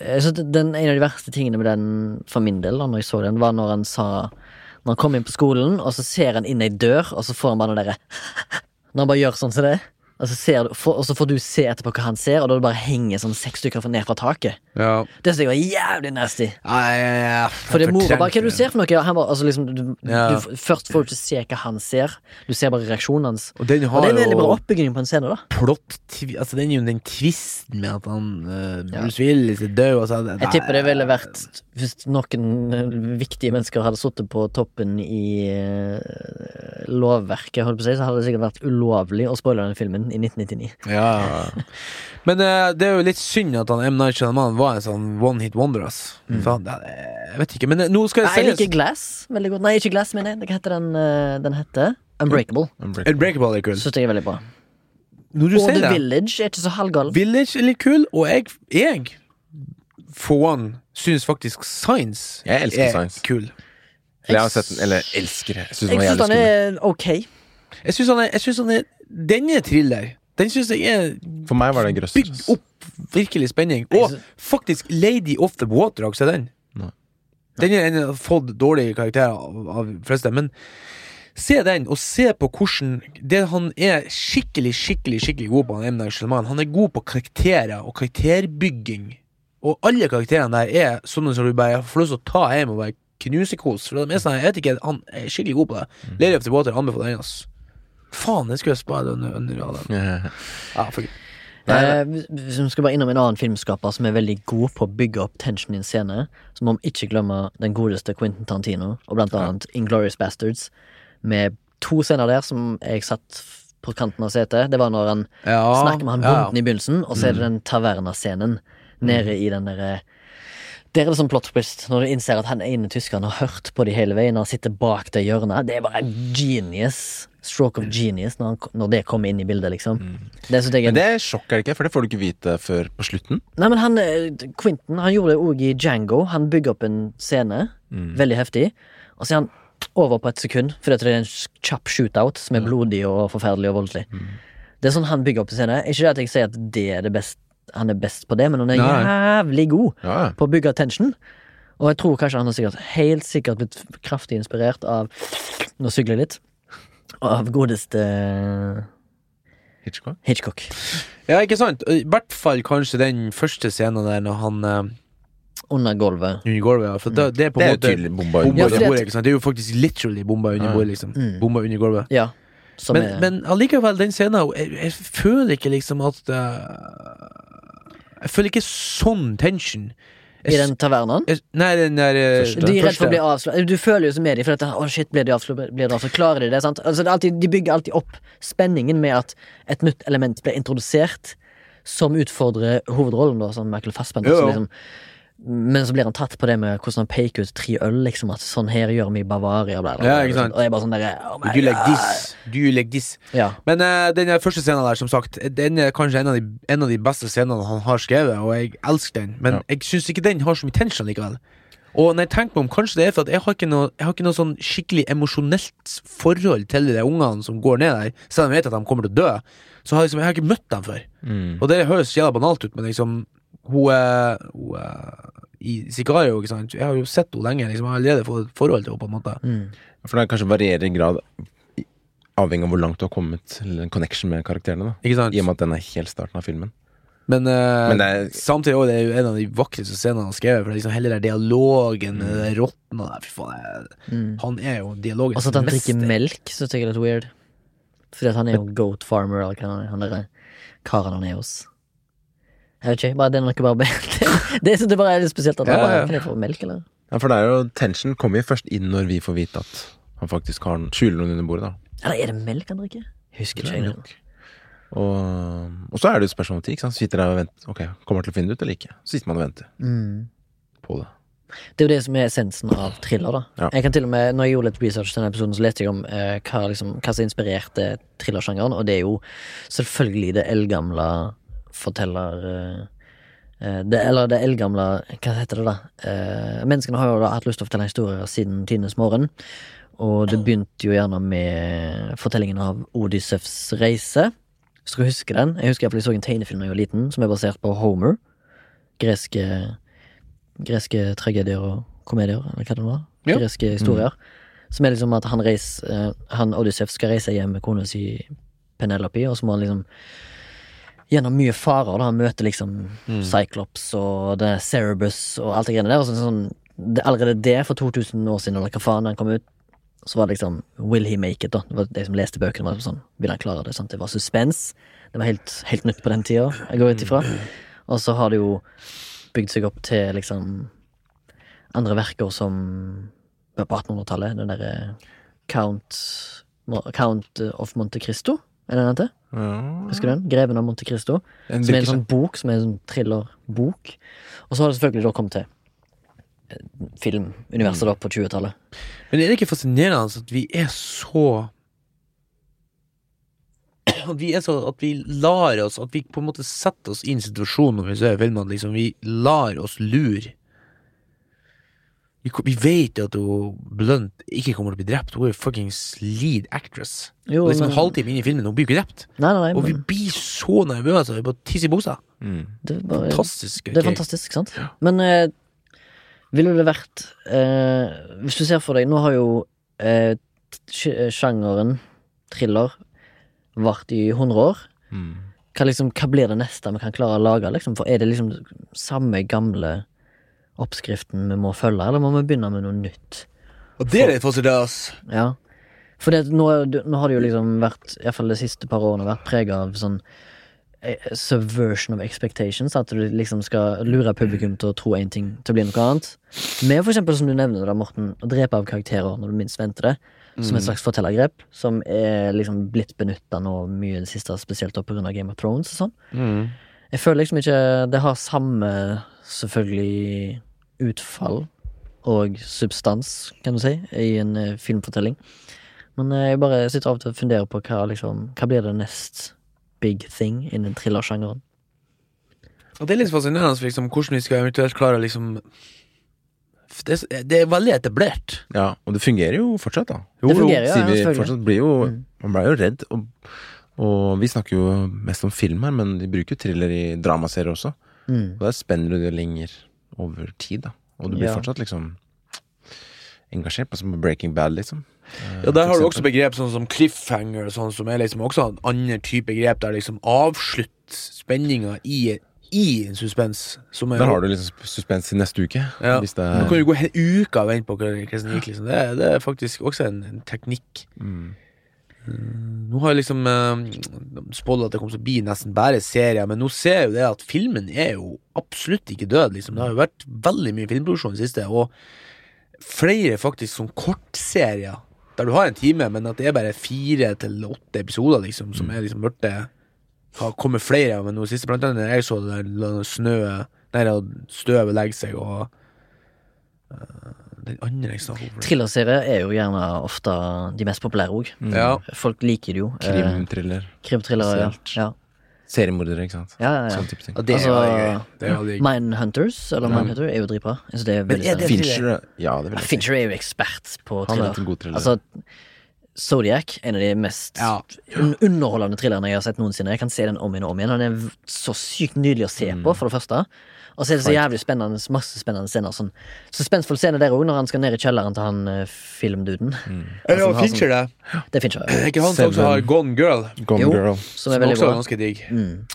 den, En av de verste tingene med den for min del, da når jeg så den, var når han sa Når han kom inn på skolen, og så ser han inn ei dør, og så får han bare noe derre Når han bare gjør sånn som det. Og så, ser du, for, og så får du se etterpå hva han ser, og da bare henger sånn seks stykker ned fra taket. Ja. Det synes jeg var jævlig nasty. Nei, For det er mora bare Hva du ser for noe? Han bare, altså liksom, du, du, først får du ikke se hva han ser, du ser bare reaksjonen hans. Og den Og det er en veldig bra oppbygging på en scene, da. plott Altså, den er jo den tvisten med at han uh. Bruce Willis er død. Altså, det, Jeg tipper det ville vært Hvis noen eh, viktige mennesker hadde sittet på toppen i uh, lovverket, holdt på å si, så hadde det sikkert vært ulovlig å spoile den filmen i 1999. Ja. Men uh, det er jo litt synd at han M. Night Shyamalan var en sånn one hit wonder, ass. Mm. han, det- jeg vet ikke, men eh, nå skal Nei, jeg liker Glass veldig godt. Nei, ikke Glass, mener jeg. Hva heter den? eh, Den heter Unbreakable. Unbreakable. Unbreakable er kul. Syns jeg er veldig bra. Når du Og The det Village er ikke så halvgal. Village er litt kul, og jeg, jeg for one, syns faktisk Science Jeg elsker er Science. kul. Eller jeg har sett den, eller elsker det. Jeg syns den Jeg er ok. Jeg syns han er, jeg synes han er Denne thriller, den syns jeg er For meg var det grøss. bygd opp virkelig spenning. Og faktisk Lady of the Water, har sett den? Nei. Den har fått dårlige karakterer av, av de fleste, men se den, og se på hvordan Det han er skikkelig, skikkelig skikkelig god på, han M. Han er god på karakterer og karakterbygging. Og alle karakterene der er sånne som du bare får lyst til å ta hjem og bare knuse kos. For det er sånn, jeg vet ikke, han er skikkelig god på det. Lady of the Water anbefaler den, ass. Faen, det skulle jeg spare under, under av den. Ja. for gud. Eh, vi skal bare innom en annen filmskaper som er veldig god på å bygge opp tension i en scene, så må vi ikke glemme den godeste Quentin Tarantino, og blant annet Inglorious Bastards, med to scener der som jeg satt på kanten av setet. Det var når han Ja, snakker med han ja, ja. i begynnelsen, og så er det den tavernascenen nede i den derre der er det sånn plot twist, når du innser at han ene tyskeren har hørt på de hele veien, han sitter bak det hjørnet. Det er bare genius. Stroke of genius når, han, når det kommer inn i bildet, liksom. Det jeg Men det er sjokk, er det ikke? For det får du ikke vite før på slutten. Nei, men han, eh, Quentin han gjorde det òg i Django. Han bygger opp en scene, veldig heftig, og så er han over på et sekund, fordi det er en kjapp shootout som er blodig og forferdelig og voldelig. Det er sånn han bygger opp en scene. Ikke det at jeg sier at det er det best, han er best på det, men han er Nei. jævlig god Ja, på å bygge tension. Og jeg tror kanskje han har sikkert helt sikkert blitt kraftig inspirert av Nå sykler jeg litt. Av godeste Hitchcock. Hitchcock. Ja, ikke sant? I hvert fall kanskje den første scenen der når han uh, Under gulvet. Under gulvet, ja. For da, det er på en måte tydelig bomba bomba under Ja, bordet. ikke sant? Det er jo faktisk literally bomba under Ja. bordet, liksom. Mm. Bomba under gulvet. Ja. Som Men, er men allikevel, den scenen jeg, jeg føler ikke liksom at uh, Jeg føler ikke sånn tension. I den tavernaen. Nei, den der uh, Første. De er redd for å bli avslørt. Du føler jo som med dem, for at å shit, blir de avslørt, blir de avslørt? Klarer de det? sant? Altså, det er alltid, de bygger alltid opp spenningen med at et nytt element blir introdusert som utfordrer hovedrollen, da, som Michael Fassbender. Jo, Så jo. liksom, men så blir han tatt på det med hvordan han peker ut tre øl, liksom, at sånn her gjør vi i Bavaria, bla, bla, bla, Ja, ikke sant. Og jeg bare sånn derre oh Do you like this? Do you like this? Ja. Men uh, den første scenen der, som sagt, den er kanskje en av de, en av de beste scenene han har skrevet, og jeg elsker den, men Ja. jeg syns ikke den har så mye tension likevel. Og når jeg tenker meg om, kanskje det er for at jeg har ikke noe, jeg har ikke noe sånn skikkelig emosjonelt forhold til de ungene som går ned der, selv om jeg vet at de kommer til å dø. Så har jeg, liksom, jeg har ikke møtt dem før. Mm. Og det høres jævla banalt ut, men liksom Hun er, hun er i Sicario, ikke sant. Jeg har jo sett henne lenge, liksom. Jeg har allerede fått et forhold til henne, på en måte. Mm. For det kanskje varierer i grad avhengig av hvor langt du har kommet til en connection med karakterene. da Ikke sant? I og med at den er helt starten av filmen. Men, uh, Men det er- samtidig også, det er jo en av de vakreste scenene han har skrevet. For det liksom hele der dialogen med og der, Fy faen, jeg- Mm. han er jo dialogens Og så at han drikker mester. melk, syns jeg er litt weird. Fordi at han er jo goat farmer, eller hva han er. Han karen han er hos. Jeg vet ikke, bare det er noe bare Det, det jeg bare er litt spesielt. At han Ja, bare, ja. Kan jeg få melk, eller? Ja, for det er jo tension kommer jo først inn når vi får vite at han faktisk har skjuler noen under bordet. da Eller er det melk han drikker? Jeg husker ikke. Jeg Og, og så er det jo spørsmål om tid. ikke sant? Så sitter der og venter. Ok, kommer jeg til å finne det ut eller ikke? Så sitter man og venter Mm. på det. Det er jo det som er essensen av thriller. da Ja. Jeg kan til og med, Når jeg gjorde litt research til denne episoden, så leste jeg om eh, hva, liksom, hva som inspirerte thrillersjangeren, og det er jo selvfølgelig det eldgamle forteller... Eh, eh, det, eller det eldgamle Hva heter det, da? Eh, menneskene har jo da hatt lyst til å fortelle historier siden tidenes morgen. Og det begynte jo gjerne med fortellingen av Odyssevs reise. Hvis dere husker den? Jeg husker jeg så en tegnefilm da jeg var liten, som er basert på Homer. Greske greske tragedier og komedier, eller hva det var. Ja. Greske historier. Som er liksom at han reis, eh, Han Odyssef skal reise hjem med kona si Penelope, og så må han liksom Gjennom mye farer, da. Han møter liksom Cyclops og det er Cerebus og alt det greiene der. Og så sånn, det, allerede det, for 2000 år siden, eller hva faen, han kom ut, så var det liksom Will he make it? da Det var de som leste bøkene. Var sånn, Vil han klare det? Sant? Det var suspens. Det var helt, helt nytt på den tida, jeg går ut ifra. Og så har det jo bygd seg opp til liksom andre verker som på 1800-tallet. Den derre Count Count of Monte Cristo, er det den heter? Ja. Husker du den? Greven av Monte Cristo. En Som er en sånn bok, som er en sånn thrillerbok. Og så har det selvfølgelig da kommet til eh, filmuniverset da på 20-tallet. Men er det ikke fascinerende at vi er så At vi er så At vi lar oss At vi på en måte setter oss inn i situasjonen når vi ser filmene. Liksom, vi lar oss lure. Vi, vi vet jo at hun Blunt ikke kommer til å bli drept. Hun er jo fuckings lead actress. Jo, og liksom men- en halvtime inn i filmen, hun blir jo ikke drept. Nei, nei, nei, Og vi men blir så nervøse. Vi bare tisser i buksa. Mm. det, bare, Fantastisk. det er fantastisk, sant? Men eh, ville det vært eh, Hvis du ser for deg Nå har jo eh, sjangeren thriller vart i 100 år. Mm. Hva, liksom, hva blir det neste vi kan klare å lage? Liksom? For Er det liksom samme gamle oppskriften vi må følge, eller må vi begynne med noe nytt? Og det er litt fascinerende. Ja. For det, nå, nå har det jo liksom vært, iallfall de siste par årene, vært prega av sånn eh, subversion of expectations. At du liksom skal lure publikum til å tro én ting til å bli noe annet. Med for eksempel, som du nevner, da, Morten, å drepe av karakterer når du minst venter det. Som et slags fortellergrep, som er liksom blitt benytta nå mye i det siste, spesielt pga. Game of Thrones og sånn. Mm. Jeg føler liksom ikke det har samme, selvfølgelig, utfall og substans, kan du si, i en eh, filmfortelling. Men eh, jeg bare sitter av og til og funderer på hva, liksom, hva blir det nest big thing innen thrillersjangeren. Og det er litt fascinerende liksom, hvordan vi skal eventuelt klare å liksom det, det er veldig etablert. Ja, og det fungerer jo fortsatt, da. Det fungerer, ja, Sier vi selvfølgelig. fortsatt blir jo Mm. Man blir jo redd. Og, og vi snakker jo mest om film her, men de bruker jo thriller i dramaserier også. Mm. Og der spenner du det lenger over tid, da. Og du blir Ja. fortsatt liksom engasjert, på som Breaking Bad, liksom. Eh, Ja, Der har du også begrep sånn som cliffhanger, sånn, som er liksom også en annen type grep, der liksom avslutt spenninga i, i en suspens. Som er, Der har du liksom suspens i neste uke. ja. Hvis det Nå er kan du gå en uke og vente på hvordan det gikk, liksom. Det, er- det er faktisk også en, en teknikk. mm. Nå har jeg liksom eh, spådd at det kommer til å bli nesten bare serier, men nå ser jeg jo det at filmen er jo absolutt ikke død, liksom. Det har jo vært veldig mye filmproduksjon i det siste, og flere faktisk som kortserier, der du har en time, men at det er bare fire til åtte episoder, liksom, som er liksom blitt Har kommet flere av, men nå siste, blant annet jeg så det der snøet da støvet legger seg, og eh, den andre jeg snakker om Thrillerserier er jo gjerne ofte de mest populære òg. Ja. Folk liker det jo. Eh, Krimthriller. Krimthrillere, ja. Ja. Seriemordere, ikke sant. Ja, ja, ja. Sånn type ting. Ja, det Altså, gøy. Det er gøy. Mindhunters, eller Mindhunter, er jo dritbra. Altså, det er Men er det- Fincher, ja, det vil jeg si. Fincher er jo ekspert på Han er thriller. en god thriller. Altså, Zodiac, en av de mest Ja. un underholdende thrillerne jeg har sett noensinne. Jeg kan se den om igjen og om igjen. Den er så sykt nydelig å se på, for det første. Og så er det så jævlig spennende, masse spennende scener. Sånn. Suspensfull scene der òg, når han skal ned i kjelleren til han uh, filmduden. Ja, Altså, ja, Fincher det. Det er Fincher. Er ikke han som også har Gone Girl? Gone Jo. Girl. Som Som er veldig også er ganske digg. Mm.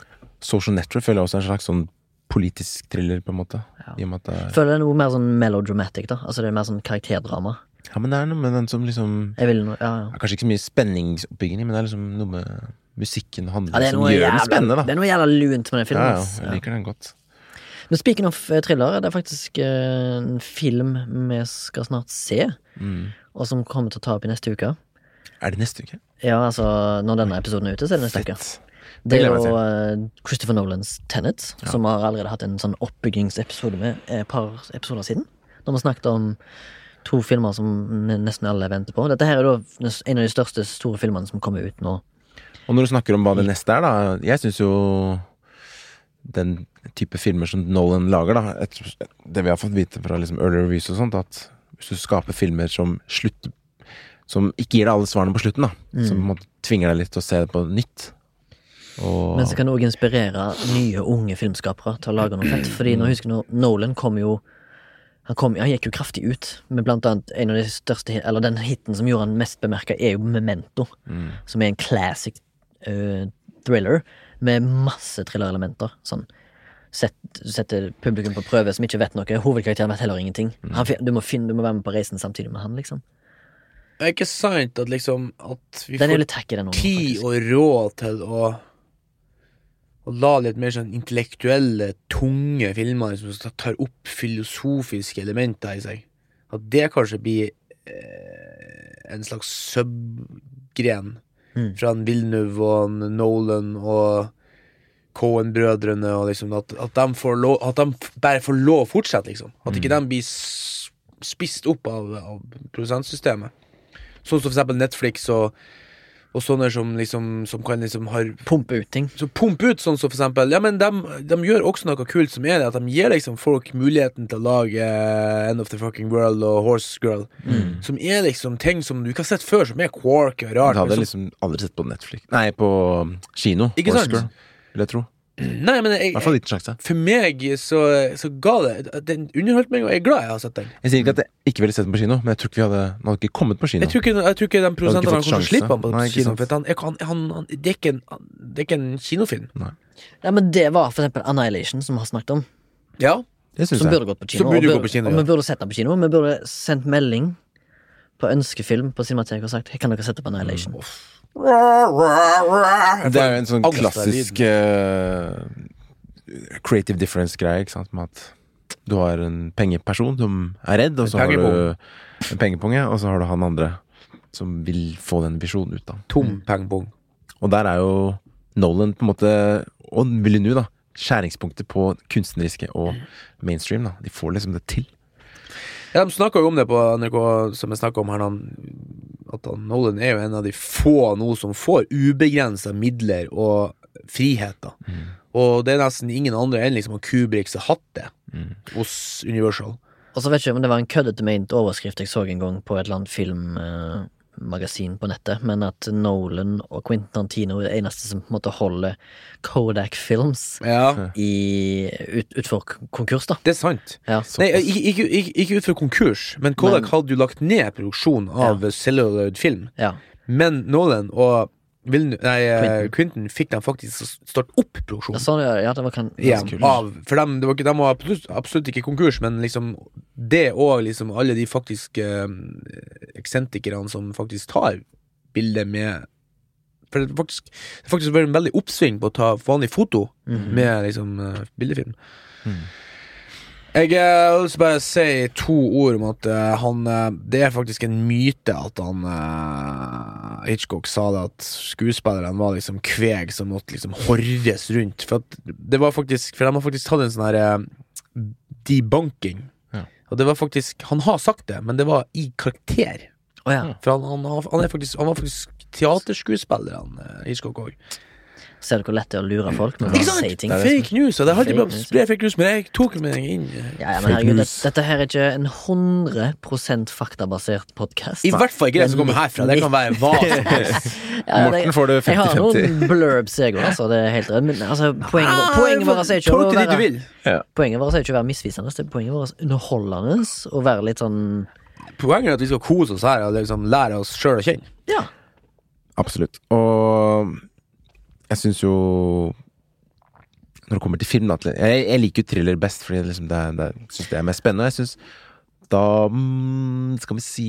Social Network føler jeg også er en slags sånn politisk thriller, på en måte. Ja. I og med at det er Føler det er noe mer sånn melodramatic, da. Altså det er mer sånn karakterdrama. Ja, men det er noe med den som liksom Jeg vil noe, ja, ja. Kanskje ikke så mye spenningsoppbygging men det er liksom noe med musikken og ja som gjør gjør den spennende, da. det er noe jævla lunt med den filmen. Ja, ja, jeg Ja. liker den godt. Men speaking of eh, thriller, det er faktisk eh, en film vi skal snart se, Mm. og som kommer til å ta opp i neste uke. Er det neste uke? Ja, altså når denne episoden er ute, så er det neste uke. Det er jo eh, Christopher Nolans Tenet, som har allerede hatt en sånn oppbyggingsepisode med et par episoder siden. Da vi snakket om to filmer som nesten alle venter på. Dette her er da en av de største store filmene som kommer ut nå. Og når du snakker om hva det neste er, da Jeg syns jo den type filmer som Nolan lager, da et, Det vi har fått vite fra liksom early reviews og sånt, at hvis du skaper filmer som slutter Som ikke gir deg alle svarene på slutten, da. Som på en måte tvinger deg litt til å se det på nytt. Og Men så kan det òg inspirere nye, unge filmskapere til å lage noe fett. Fordi jeg husker når Nolan kom jo han, kom, han gikk jo kraftig ut med blant annet en av de største Eller den hiten som gjorde han mest bemerka, er jo Memento. Som er en classic uh, thriller med masse thrillerelementer. Sånn setter publikum på prøve som ikke vet noe. Hovedkarakteren vet heller ingenting. Han, du, må finne, du må være med på reisen samtidig med han, liksom. Det er ikke sant at liksom At vi Den får tid og råd til å Å la litt mer sånn intellektuelle, tunge filmer som tar opp filosofiske elementer i seg. At det kanskje blir eh, en slags subgren Mm. fra en Villeneuve og en Nolan og Cohen-brødrene, og liksom at, at de får lov At de bare får lov å fortsette, liksom. At ikke de blir spist opp av, av produsentsystemet. Sånn som for eksempel Netflix og, og sånne som liksom Som kan liksom har Pumpe ut ting. Så pumpe ut sånn som for eksempel Ja, men de, de gjør også noe kult som er det At de gir liksom folk muligheten til å lage End of the Fucking World og Horse Girl Som er liksom ting som du ikke har sett før Som er quark og rart. rart hadde jeg som, liksom aldri sett på Netflix Nei, på kino. Ikke Horse sant? Girl, Vil jeg tro. Nei, men I jeg, hvert fall liten sjanse. for meg så, så ga det Den underholdt meg Og jeg er glad jeg har sett den Jeg sier ikke at jeg ikke ville sett den på kino, men jeg tror ikke vi hadde Den hadde ikke kommet på kino. Jeg tror ikke, jeg tror ikke den produsenten hadde sjanse. slippe han på Nei, kino. For han, han, han, han, det, er ikke en, det er ikke en kinofilm Ja, men det var for eksempel Annihilation, som vi har snakket om. Ja Som jeg. burde gått på kino. Burde og gå på kino, og ja. vi burde sett den på kino. Vi burde sendt melding på ønskefilm på Cinemateket og sagt Kan dere sette på Annihilation? Det er jo en sånn klassisk uh, creative difference-greie, ikke sant, med at du har en pengeperson som er redd, og så har du en pengepunge, og så har du han andre som vil få den visjonen ut, da. Tom pengepung Og der er jo Nolan på en måte, og Villeneuve, da, skjæringspunktet på kunstneriske og mainstream, da. De får liksom det til. Ja, De snakka jo om det på NRK, som jeg snakka om her, at han, Nolan er jo en av de få nå som får ubegrensa midler og friheter. Og det er nesten ingen andre enn liksom Kubrick som har hatt det hos Universal. Og så vet jeg ikke om det var en køddete meint overskrift jeg så en gang på et eller annet filmmagasin på nettet, men at Nolan og Quentin Tarantino er det eneste som på en måte holder Kodak Films Ja, i, ut, utfor k- konkurs, da. det er sant. Ja. Nei, ikke, ikke, ikke, ikke ut for konkurs, men Kodak Men- hadde jo lagt ned produksjonen av celluloid film. ja. Men Nolan og Villeneuve, nei, Quinten Quentin. Quentin fikk dem faktisk starte opp produksjonen. ja, ja, det var kan, av For dem, det var de var absolutt, absolutt ikke konkurs, men liksom det og liksom alle de faktiske eh, eksentrikerne som faktisk tar bilder med For det faktisk, det faktisk vært en veldig oppsving på å ta vanlig foto Mhm. med liksom eh, bildefilm. Mhm. Jeg eh, vil bare si to ord om at eh, han eh, Det er faktisk en myte at han Hitchcock sa det at skuespillerne var liksom kveg som måtte liksom horres rundt. For at det var faktisk For de har faktisk tatt en sånn her eh, debunking. Ja. Og det var faktisk Han har sagt det, men det var i karakter. Oh, ja. For han, han, han, er faktisk, han var faktisk teaterskuespiller, han Hitchcock òg. Ser du hvor lett det er å lure folk med Ikke å sant? si ting? Det Fake news. Og det er alltid bra spre fake news, men jeg tok meg inn. Ja, ja, men herregud, dette, dette her er ikke en 100% faktabasert podkast. I hvert fall ikke det som kommer herfra. Det kan være hva som helst. Morten får det Jeg har 50-50. noen blurbs, jeg òg, altså. Det er helt rett. Men altså, poenget, vår- poenget vårt er ikke å du være. Poenget vårt er ikke å være misvisende. Det er poenget vårt underholdende og være litt sånn Poenget er at vi skal kose oss her og liksom lære oss sjøl å kjenne. Ja. Absolutt. Og jeg syns jo Når det kommer til film da, Jeg, jeg liker jo thriller best, fordi liksom det, det, synes det er mest spennende. Jeg synes da mm, Skal vi si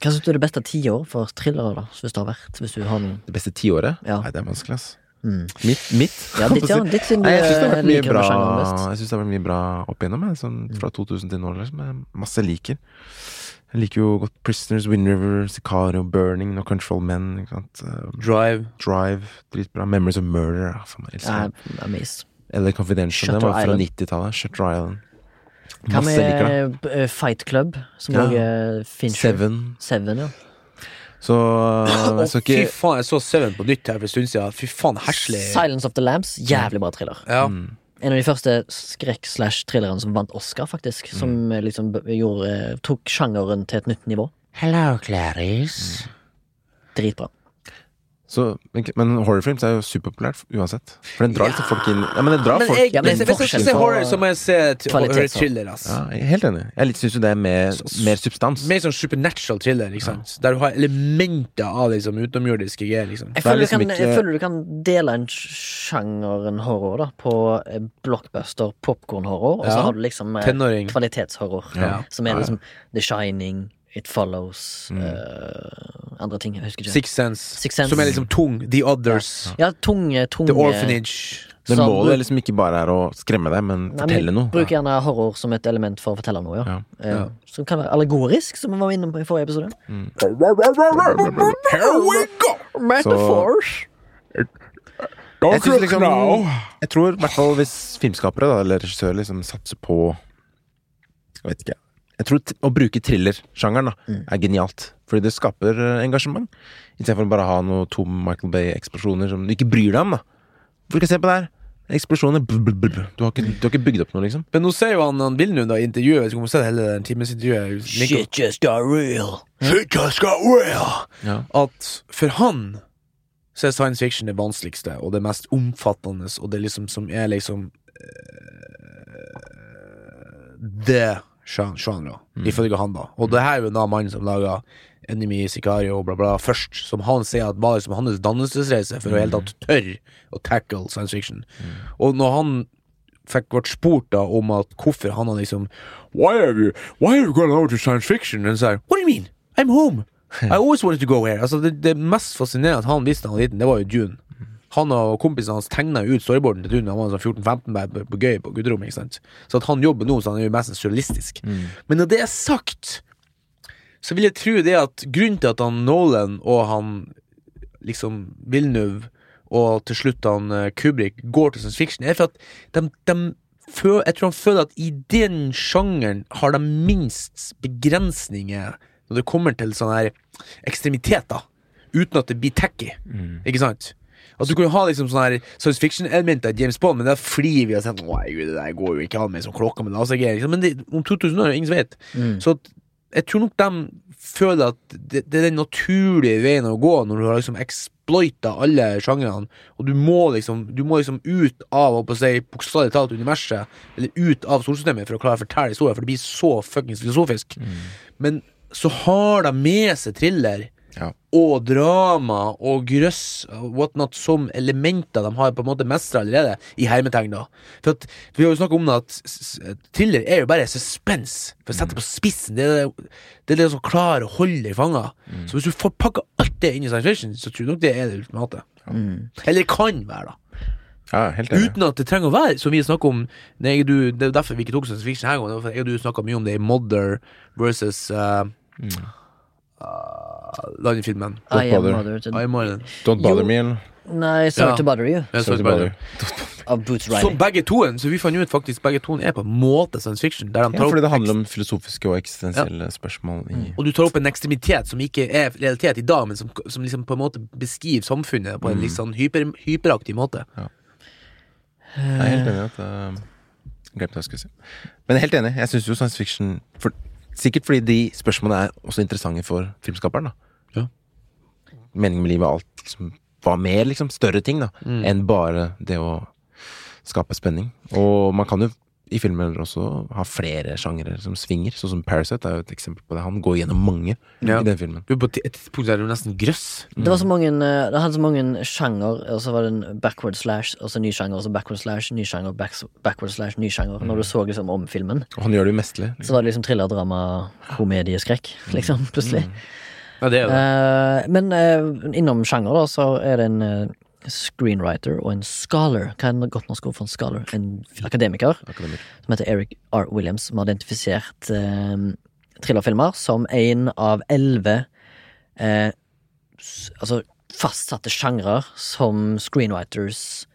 Hva syns du er det beste tiår for thrillere, da? Hvis det har vært Hvis du har noen Det beste tiåret? Ja. Nei, det er vanskelig, ass. Mm. Mitt? mitt Ja, ditt, ja, ditt Nei, jeg syns det har vært mye bra. Jeg synes det har vært mye bra opp igjennom. jeg, Sånn, fra 2000 til nå, liksom. Jeg- Masse liker. Jeg liker jo godt Prisoners, Wind River, Sicario, Burning, No Control Men. Ikke sant? Eh, Drive. Drive, dritbra. Memories of Murder. Ah, faen, jeg elsker Ja, den. Amazed. Confidential. Den var fra 90-tallet. Shutter Island. Hva Masse jeg liker det. med eh, Fight Club, som Ja. også er Fincher? Seven. Seven, ja. Så Å, så ikke fy faen, jeg så Seven på nytt her for en stund siden. Fy faen, herselig. Silence of the Lambs, jævlig bra thriller. Ja. mm. En av de første skrekk-slash-thrillerne som vant Oscar, faktisk. Som eh, liksom gjorde, tok sjangeren til et nytt nivå. Hello, Clarice. Dritbra. Så, men- men horrorfilms er jo superpopulært uansett. For den drar liksom folk inn Ja, men den drar Men folk jeg, Ja, men hvis jeg skal se horror, så må jeg se thriller. Altså. Ja, jeg er helt enig. Jeg syns jo det er mer, mer substans. Mer sånn supernatural thriller, ikke sant? Der du har elementer av liksom utenomjordiske greier. Liksom. Jeg er føler, liksom du kan, ikke- jeg føler du kan dele en sjangeren horror da på eh, blockbuster, popkorn-horror, og så har du liksom eh, kvalitetshorror. Ja. Som er Ja, ja. liksom The Shining, It Follows, Mm. uh, andre ting. Jeg husker ikke. Six Sense, Sixth Sense. som er liksom tung. The Others. Ja, tunge, tunge The Orphanage. Men Så målet er liksom ikke bare er å skremme deg, men Nei, men fortelle noe. Bruk gjerne horror som et element for å fortelle noe, ja. Ja. Eh, Ja. Som kan være allegorisk, som vi var inne på i forrige episode. Here we go! Metaphors. Jeg, synes liksom, jeg tror i hvert fall hvis filmskapere da, eller regissører liksom satser på Jeg vet ikke. Jeg tror t å bruke thrillersjangeren da, Mm. er genialt. Fordi det skaper eh, engasjement. Istedenfor bare å ha noe tom Michael Bay-eksplosjoner som du ikke bryr deg om. da Du kan se på det her. Eksplosjoner bl bl bl bl. Du, har ikke, du har ikke bygd opp noe, liksom. Men nå ser jo han, han Vilnu da i intervjuet, jeg vet ikke om du har sett hele den timesintervjuet Shit just got real. Shit just got real! Ja. At for han så er science fiction det vanskeligste og det mest omfattende, og det liksom som er liksom eh, Det sjan- mm. ifølge han, da. Og det her er jo da mannen som laga Enemy, Sicario, bla, bla, først, som han sier at var liksom hans dannelsesreise for å i hele tatt tørre å tackle science fiction. Og når han fikk vært spurt da om at hvorfor han har liksom Why are you, why are you going over to science fiction? And sier What do you mean? I'm home. I always wanted to go here. Altså Det, det mest fascinerende at han visste da han var liten, det var jo Dune. Han og kompisene hans tegna ut storyboarden til Dune da han var sånn 14-15 bare på, på gøy på gutterommet. ikke sant? Så at han jobber nå, så han er jo mest surrealistisk. Men når det er sagt, så vil jeg tro det at grunnen til at han Nolan og han liksom Villeneuve og til slutt han eh, Kubrick går til science fiction, er for at de, de fø- Jeg tror han føler at i den sjangeren har de minst begrensninger når det kommer til sånne her ekstremiteter, uten at det blir tacky. Ikke sant? At du kan ha liksom sånne her science fiction-elementer i James Bond, men da flirer vi og sier Å, herregud, det der går jo ikke an med sånn klokka med lasergreier. liksom. Men det, om 2000 år er det ingen som vet. Så jeg tror nok de føler at det, det er den naturlige veien å gå når du har liksom exploita alle sjangrene, og du må liksom Du må liksom ut av si, bokstavelig talt universet, eller ut av solsystemet for å klare å fortelle historien, for det blir så fuckings filosofisk. Men så har de med seg thriller Ja. og drama og grøss whatnot som elementer de har på en måte mestra allerede, i hermetegn, da. For at, Vi har jo snakket om det at thriller er jo bare suspens, for å sette det på spissen. Det er det, det, er det som klarer å holde deg fanga. Så hvis du får pakka alt det inn i science fiction, så tror jeg nok det er det ultimate. Eller det kan være, da. Ja. Uten at det trenger å være, som vi snakker om er, du, det er derfor vi ikke tok science fiction her Jeg og du snakka mye om det i Mother versus uh, uh, den filmen. I am bother. I am Marlon. Don't bother Jo. me, eller? Nei, Sorry Ja. to bother you. Ja, Sorry sorry, to bare- bother. Av Boots Som Riley. begge toen, så vi fant ut faktisk begge toen er på en måte science fiction. Der de Ja, tar fordi opp det handler om filosofiske og eksistensielle spørsmål i Og du tar opp en ekstremitet som ikke er realitet i dag, men som, som liksom på en måte beskriver samfunnet på en litt sånn hyper, hyperaktiv måte. Jeg er helt enig i at uh, Glemte hva jeg skulle si. Men jeg er helt enig. Jeg syns jo science fiction for, Sikkert fordi de spørsmålene er også interessante for filmskaperen. da Ja. Meningen med livet og alt liksom, var mer liksom større ting da enn bare det å skape spenning. Og man kan jo i filmer også har flere sjangere som svinger, sånn som Parasite er jo et eksempel på det. Han går gjennom mange Ja. i den filmen. Du er på et tidspunkt er det nesten grøss. Det var så mange eh, Det hadde så mange sjanger, og så var det en backward slash, og så ny sjanger, og så backward slash, ny sjanger, backward slash, ny sjanger. Når du så liksom om filmen, Og han gjør det jo mesterlig. så var det liksom thriller, drama, komedie, liksom, plutselig. Ja, det er det. Uh, men uh, innom sjanger, da, så er det en eh, screenwriter og en scholar. Hva er en godt norsk ord for en scholar? En akademiker Akademiker. som heter Eric R. Williams, som har identifisert eh, thrillerfilmer som en av elleve eh, altså fastsatte sjangre som screenwriters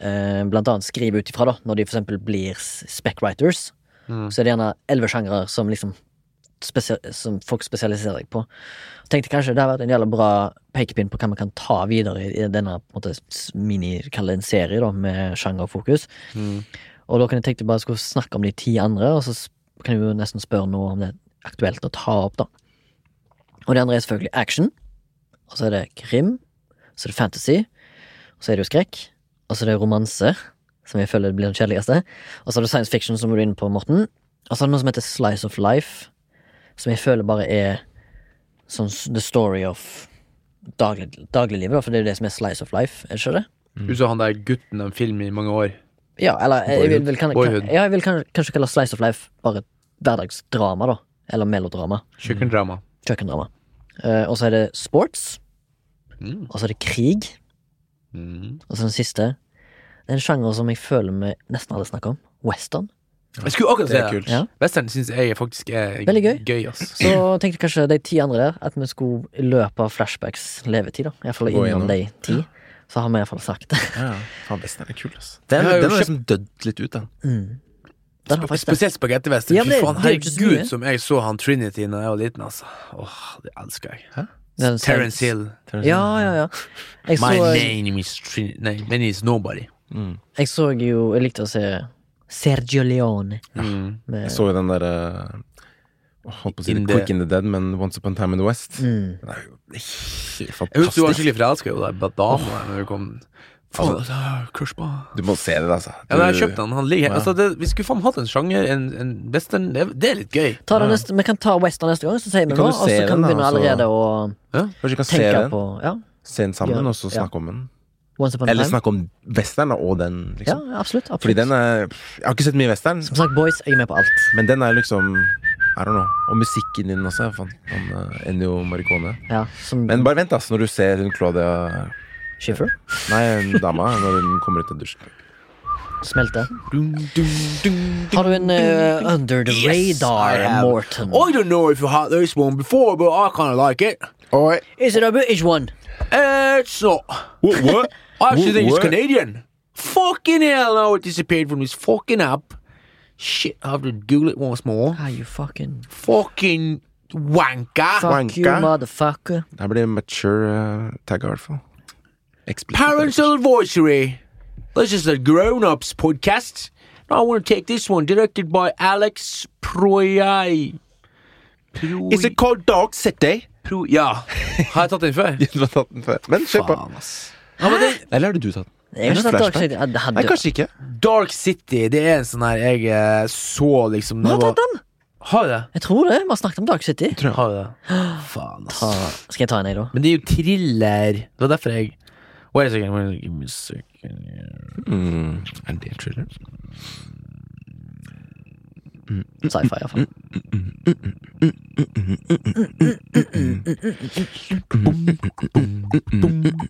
eh, blant annet skriver ut ifra, da, når de for eksempel blir specwriters. spec-writers. Så er det gjerne elleve sjangre som liksom som folk spesialiserer seg på. Tenkte kanskje det har vært en jævla bra pekepinn på hva man kan ta videre i denne på en mini, kall det en serie da, med sjangerfokus. Og da kan jeg tenke bare skulle snakke om de ti andre, og så kan jeg jo nesten spørre noe om det er aktuelt å ta opp, da. Og det andre er selvfølgelig action, og så er det krim, så er det fantasy, og så er det jo skrekk, og så er det romanse, som jeg føler blir den kjedeligste, og så er det science fiction, som du er inne på, Morten, og så er det noe som heter Slice of Life, som jeg føler bare er sånn the story of daglig, dagliglivet, da, for det er jo det som er Slice of Life, er det ikke det? Du sa han der gutten av film i mange år. Ja, eller jeg vil, vil, kan, kan, ja, jeg vil kan, kanskje kalle Slice of Life bare hverdagsdrama, da. Eller melodrama. Kjøkkendrama. Kjøkkendrama. Uh, og så er det sports. Mm. Og så er det krig. Mm. Og så den siste. Det er en sjanger som jeg føler vi nesten alle snakker om. Western. Jeg skulle akkurat si Det er kult. Ja. Western syns jeg faktisk er Veldig gøy. gøy ass. Så tenkte jeg kanskje de ti andre der, at vi skulle i løpet av Flashbacks levetid, da. Iallfall innom gjennom. de ti. Så har vi iallfall sagt det. Ja, faen, Western er kul, ass. Den, jo den har kjøpt- liksom dødd litt ut, den. Mm. Den Sp. Spesielt spagettivester. Ja, Fy det- faen, er så herregud, som jeg så han Trinity da jeg var liten, altså. Åh, det elsker jeg. Hæ? Terence Hill. Ja, ja, ja. Jeg så, My name is Trinity Nei, my name is Nobody. Mm. jeg så jo Jeg likte å se Sergio Leone. Ja. Med, Jeg så jo den derre Holdt på å si In det, the- Quick in the Dead, men Once Upon a Time in the West. mm. Det er jo helt Jeg husker du var skikkelig forelska i hun da oh. når du kom. Altså, crush på Du må se det, altså. Ja, jeg kjøpte den. Han ligger. Ja. Altså, det, vi skulle faen hatt en sjanger, en, en western. Det, det er litt gøy. Ta det Ja. neste, vi kan ta Western neste gang, så sier vi noe. Og så kan vi begynne da, så- allerede å Kanskje vi kan se tenke den, på Ja, se den sammen, Ja. og så Ja. snakke om den. Once Upon a Eller snakke om western og den, Ja, liksom. absolutt. absolutt. Fordi den er Jeg har ikke sett mye western, Som sagt, boys, jeg er med på alt. men den er liksom I don't know. Og musikken din også. er fan- Han uh, Ennio Maricone. Ja, som Men bare vent, ass, når du ser hun Claudia Schiffer. Nei, dama, når hun kommer ut av dusjen. Smelte. Dun, dun, dun, Har du en uh, Under the Yes, Radar, Morten? Morton? I don't know if you had this one before, but I kind of like it. Oi. Is it a British one? It's not. What? what? I actually think it's What? Canadian. Fucking hell, now it disappeared from this fucking app. Shit, I have to Google it once more. Ah, you fucking Fucking wanker. Fuck you, Wanka. motherfucker. Det her blir mature uh, tagga, i hvert fall. Explicit. Parental advisory. This is a grown-ups podcast. I want to take this one, directed by Alex Proyai. Proy- Is it called Dog City? Pro ja. Har jeg tatt den før? Du har tatt den før. Men kjør på. Faen, ass. Ja, men det, Eller har du tatt den? Jeg har tatt Dark City. Ja, det Nei, hadde kanskje ikke. Dark City, det er en sånn her jeg eh, så liksom Vi har tatt den! Har du det? Jeg tror det. Vi har snakket om Dark City. Har jeg det? Faen, ass. Ta, skal jeg ta en, jeg, da? Men det er jo thriller. Det var derfor jeg Wait a second, wait, give me a second. Mm. Er det thriller? Sci-fi, iallfall.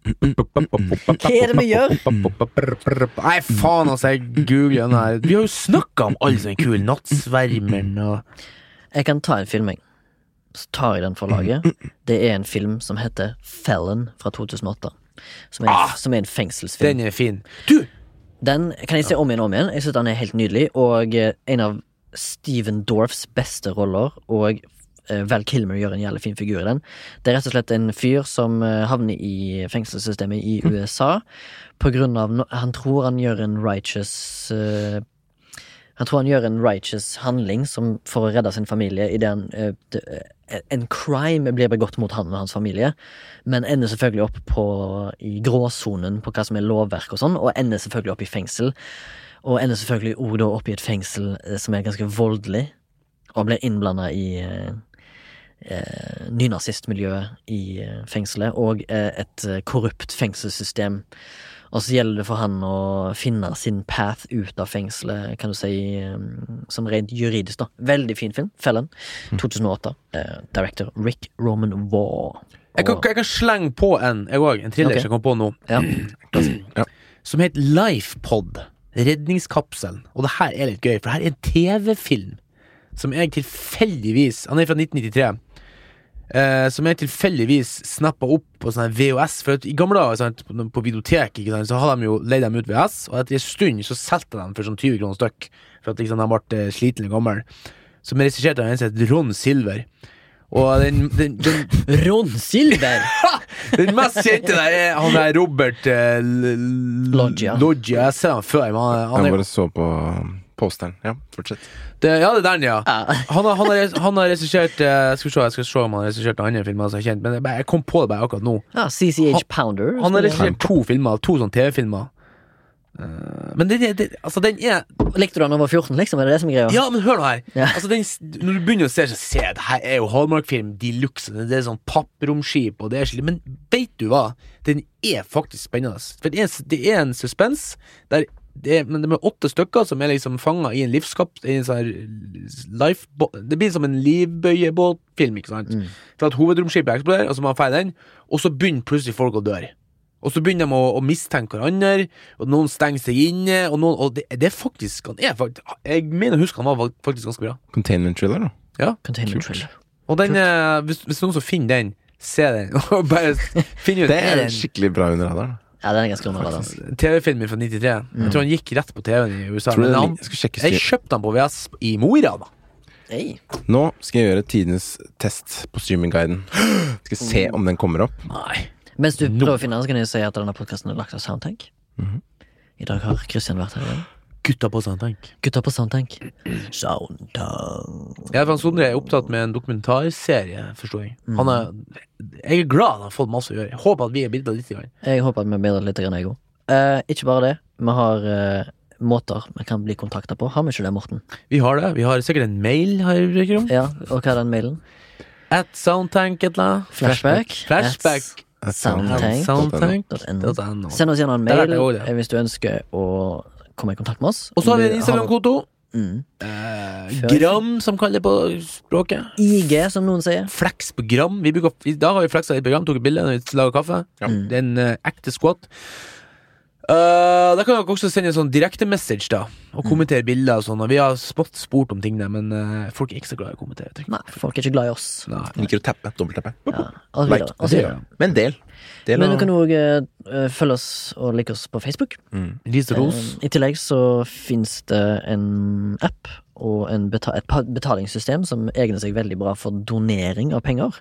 Hva er det vi gjør? Nei, faen, altså. Jeg googler den her. Vi har jo snakka om alle er kule. Nattsvermeren og Jeg kan ta en film. Så tar jeg den for laget. Det er en film som heter Felon fra 2008. Som er, Ah! som er en fengselsfilm. Den er fin. Du! Den kan jeg se om igjen og om igjen. Jeg synes den er helt nydelig. Og eh, en av Steven Dorffs beste roller, og eh, Val Kilmer gjør en jævlig fin figur i den. Det er rett og slett en fyr som eh, havner i fengselssystemet i USA på grunn av no Han tror han gjør en righteous eh, Han tror han gjør en righteous handling som, for å redde sin familie idet han En crime blir begått mot han og hans familie, men ender selvfølgelig opp på, i gråsonen på hva som er lovverk og sånn, og ender selvfølgelig opp i fengsel. Og ender selvfølgelig òg da opp i et fengsel eh, som er ganske voldelig, og blir innblanda i eh, eh, nynazistmiljøet i eh, fengselet, og et korrupt fengselssystem. Og så gjelder det for han å finne sin path ut av fengselet, kan du si, sånn rent juridisk, da. Veldig fin film. Fellen. 2008. Eh, director Rick Roman Waugh. Jeg kan, jeg kan slenge på en, jeg òg. En thriller okay. jeg kom på nå. Ja. Ja. Som heter Lifepod. Redningskapselen. Og det her er litt gøy, for det her er en TV-film som jeg tilfeldigvis Han er fra 1993. Eh, som jeg tilfeldigvis snappa opp på sånn VHS. For I gamle dager sant, på, på videotek ikke sant, så hadde de jo leid dem ut VHS, og etter en stund så solgte de for sånn 20 kroner stykk. For at liksom de ble eh, slitne og gamle. Som regisserte regissert av en som het Ron Silver. Og den, den, den, Ron Silver! den mest kjente der er han der Robert eh, Loggia. Loggia. Jeg ser han før, men han, han Jeg er bare så på posteren. Ja, fortsett. det, Ja, det er den, ja. Han har, han har, han har regissert eh, Skal vi se, jeg skal se om han har regissert andre filmer som er kjent, men jeg, bare- jeg kom på det bare akkurat nå. Ah, CCH Pounder. Han har regissert to filmer, to sånne TV-filmer. Eh, men det, det, det, altså den er Likte du den da du var 14, liksom? Er det det som er greia? Ja, men hør nå her. Ja. Altså, den, når du begynner å se, så se det her er jo Hallmark-film de luxe. Det er sånn pappromskip, og det er slik. Men veit du hva? Den er faktisk spennende. For det er, det er en suspens der det er, men det er åtte stykker som er liksom fanga i en livskap i en sånn life, Det blir som en livbøyebåtfilm, ikke sant? Mm. For at hovedromskipet eksploderer, og så må man feie den, og så begynner plutselig folk å dø. Og så begynner de å, å mistenke hverandre, og noen stenger seg inne, og, noen, og det, det er faktisk Han er faktisk Jeg mener å huske han var faktisk ganske bra. Containment thriller, da. Containment thriller. Og den, eh, hvis, hvis noen som finner den, se den. Og bare finn ut Det er skikkelig bra under radaren. Ja, den er ganske underholdende. TV-filmen fra 93. Jeg tror han gikk rett på TV-en i USA. Men han, jeg jeg kjøpte den på VS i Mo i Rana. Hey. Nå skal jeg gjøre tidenes test på streamingguiden. Skal se om den kommer opp. Nei. Mens du prøver å finne den, så kan jeg si at denne podkasten er lagt av Soundtank. Mhm. I dag har Christian vært her igjen. Gutta på Soundtank. Gutta på Soundtank. Soundtank. Ja, for han Sondre er opptatt med en dokumentarserie, forstår jeg. Mm. Han er, jeg er glad han har fått masse å gjøre. Jeg håper at vi er bidratt litt. Grann. Jeg håper at vi bedrer litt, grann, jeg òg. Eh, ikke bare det. Vi har eh, måter vi kan bli kontakta på. Har vi ikke det, Morten? Vi har det. Vi har sikkert en mail her, det. Ja, og hva er den mailen? At Soundtank et eller annet. Flashback. Flashback. At Soundtank. Soundtank. .no. .no. Send oss gjerne en mail det også, det. eh, hvis du ønsker å komme i kontakt med oss. Og så har vi en Instagram-konto. Mm. Eh, gram, som kaller det på språket. IG, som noen sier. Flex på gram. Vi bruker, I dag har vi fleksa litt på gram, tok et bilde når vi laga kaffe. Ja. Det er en uh, ekte squat. Uh, da kan dere også sende en sånn direkte-message da og kommentere bilder. og sånn Og Vi har spott, spurt om tingene, men uh, folk er ikke så glad i å kommentere. tror jeg. Nei, folk er ikke glad i oss. Nei. Liker å tappe. Dobbelttappe. Ja, Like. Det jeg. Men del. del Men du kan òg følge oss og like oss på Facebook. mm. Eh, I tillegg så fins det en app og en beta et betalingssystem som egner seg veldig bra for donering av penger.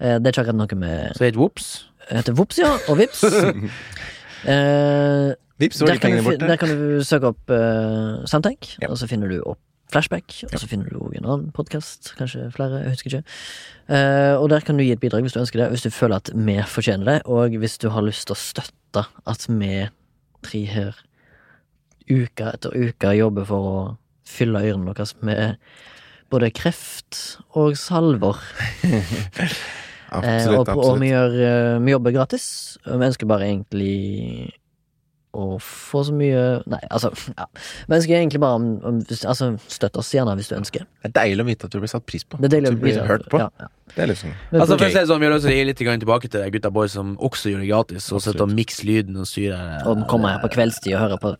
Eh, Det er ikke akkurat noe med Så heter Vops. heter Vops, ja, og Vips. Eh, Vips, var der, de kan du, borte. der kan du søke opp uh, Soundtank, Ja. og så finner du opp Flashback, og så finner du en annen podkast, kanskje flere, jeg husker ikke. Uh, og der kan du gi et bidrag hvis du ønsker det, hvis du føler at vi fortjener det, og hvis du har lyst til å støtte at vi tre her uke etter uke jobber for å fylle ørene deres med både kreft og salver. Eh, Absolutt. og, på- og vi, gjør, eh, vi jobber gratis, vi ønsker bare egentlig å få så mye Nei, altså ja. Vi ønsker egentlig bare om, om Altså, støtt oss gjerne hvis du ønsker. Det er deilig å vite at du blir satt pris på. Det er deilig å du blir hørt på. Ja, ja. Det er liksom Altså, for å si det sånn, Vi har lyst til å gi litt tilbake til de gutta boys som også gjør det gratis. Og sitter og mikser lyden og styrer. og kommer her på kveldstid og hører på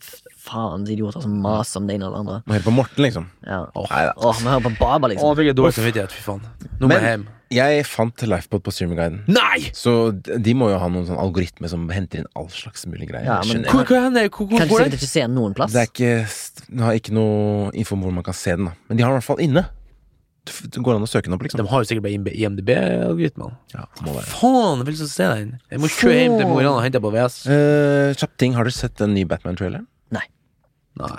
faens idioter som maser om det ene og det andre. Må høre på Morten, liksom. Ja. Åh, Nei da. Åh, vi hører på Baba, Å, liksom. jeg fikk jeg dårlig samvittighet. Fy faen. Nå må jeg hjem. Jeg fant Lifepod på streamingguiden. Nei! Så de de må jo ha noen sånn algoritme som henter inn all slags mulig greier. Ja, men-. Hvor, hvor, hvor, hvor, Kan er sikkert ikke se den noen plass. Det er ikke Den har ikke noe info om hvor man kan se den, da. Men de har den i hvert fall inne. Det går an å søke den opp, De liksom. har jo sikkert bare IMDb-algoritmene. Ja. Faen, jeg vil så se den. Jeg må kjøre hjem til Mo i Rana og hente på VS. Uh, Kjapp ting, har du sett den nye Batman-traileren? Nei.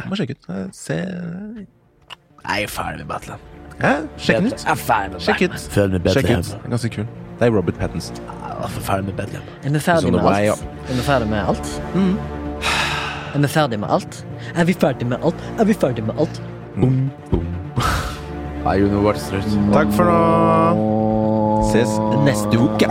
Må sjekke ut. Eh, Se Jeg er ferdig med Batman. Hæ? Sjekk den ut. Jeg er ferdig med Sjekk ut. Følg med Sjekk ut. Den er ganske kul. Det er Robert Pattinson. Jeg er ferdig med. Er vi ferdig Sånn med alt? Er vi ferdig med alt? Mhm. Er vi ferdig med alt? Er vi ferdig med alt? Er vi ferdig med alt? Boom, boom. Nei. Takk for nå. Ses neste uke.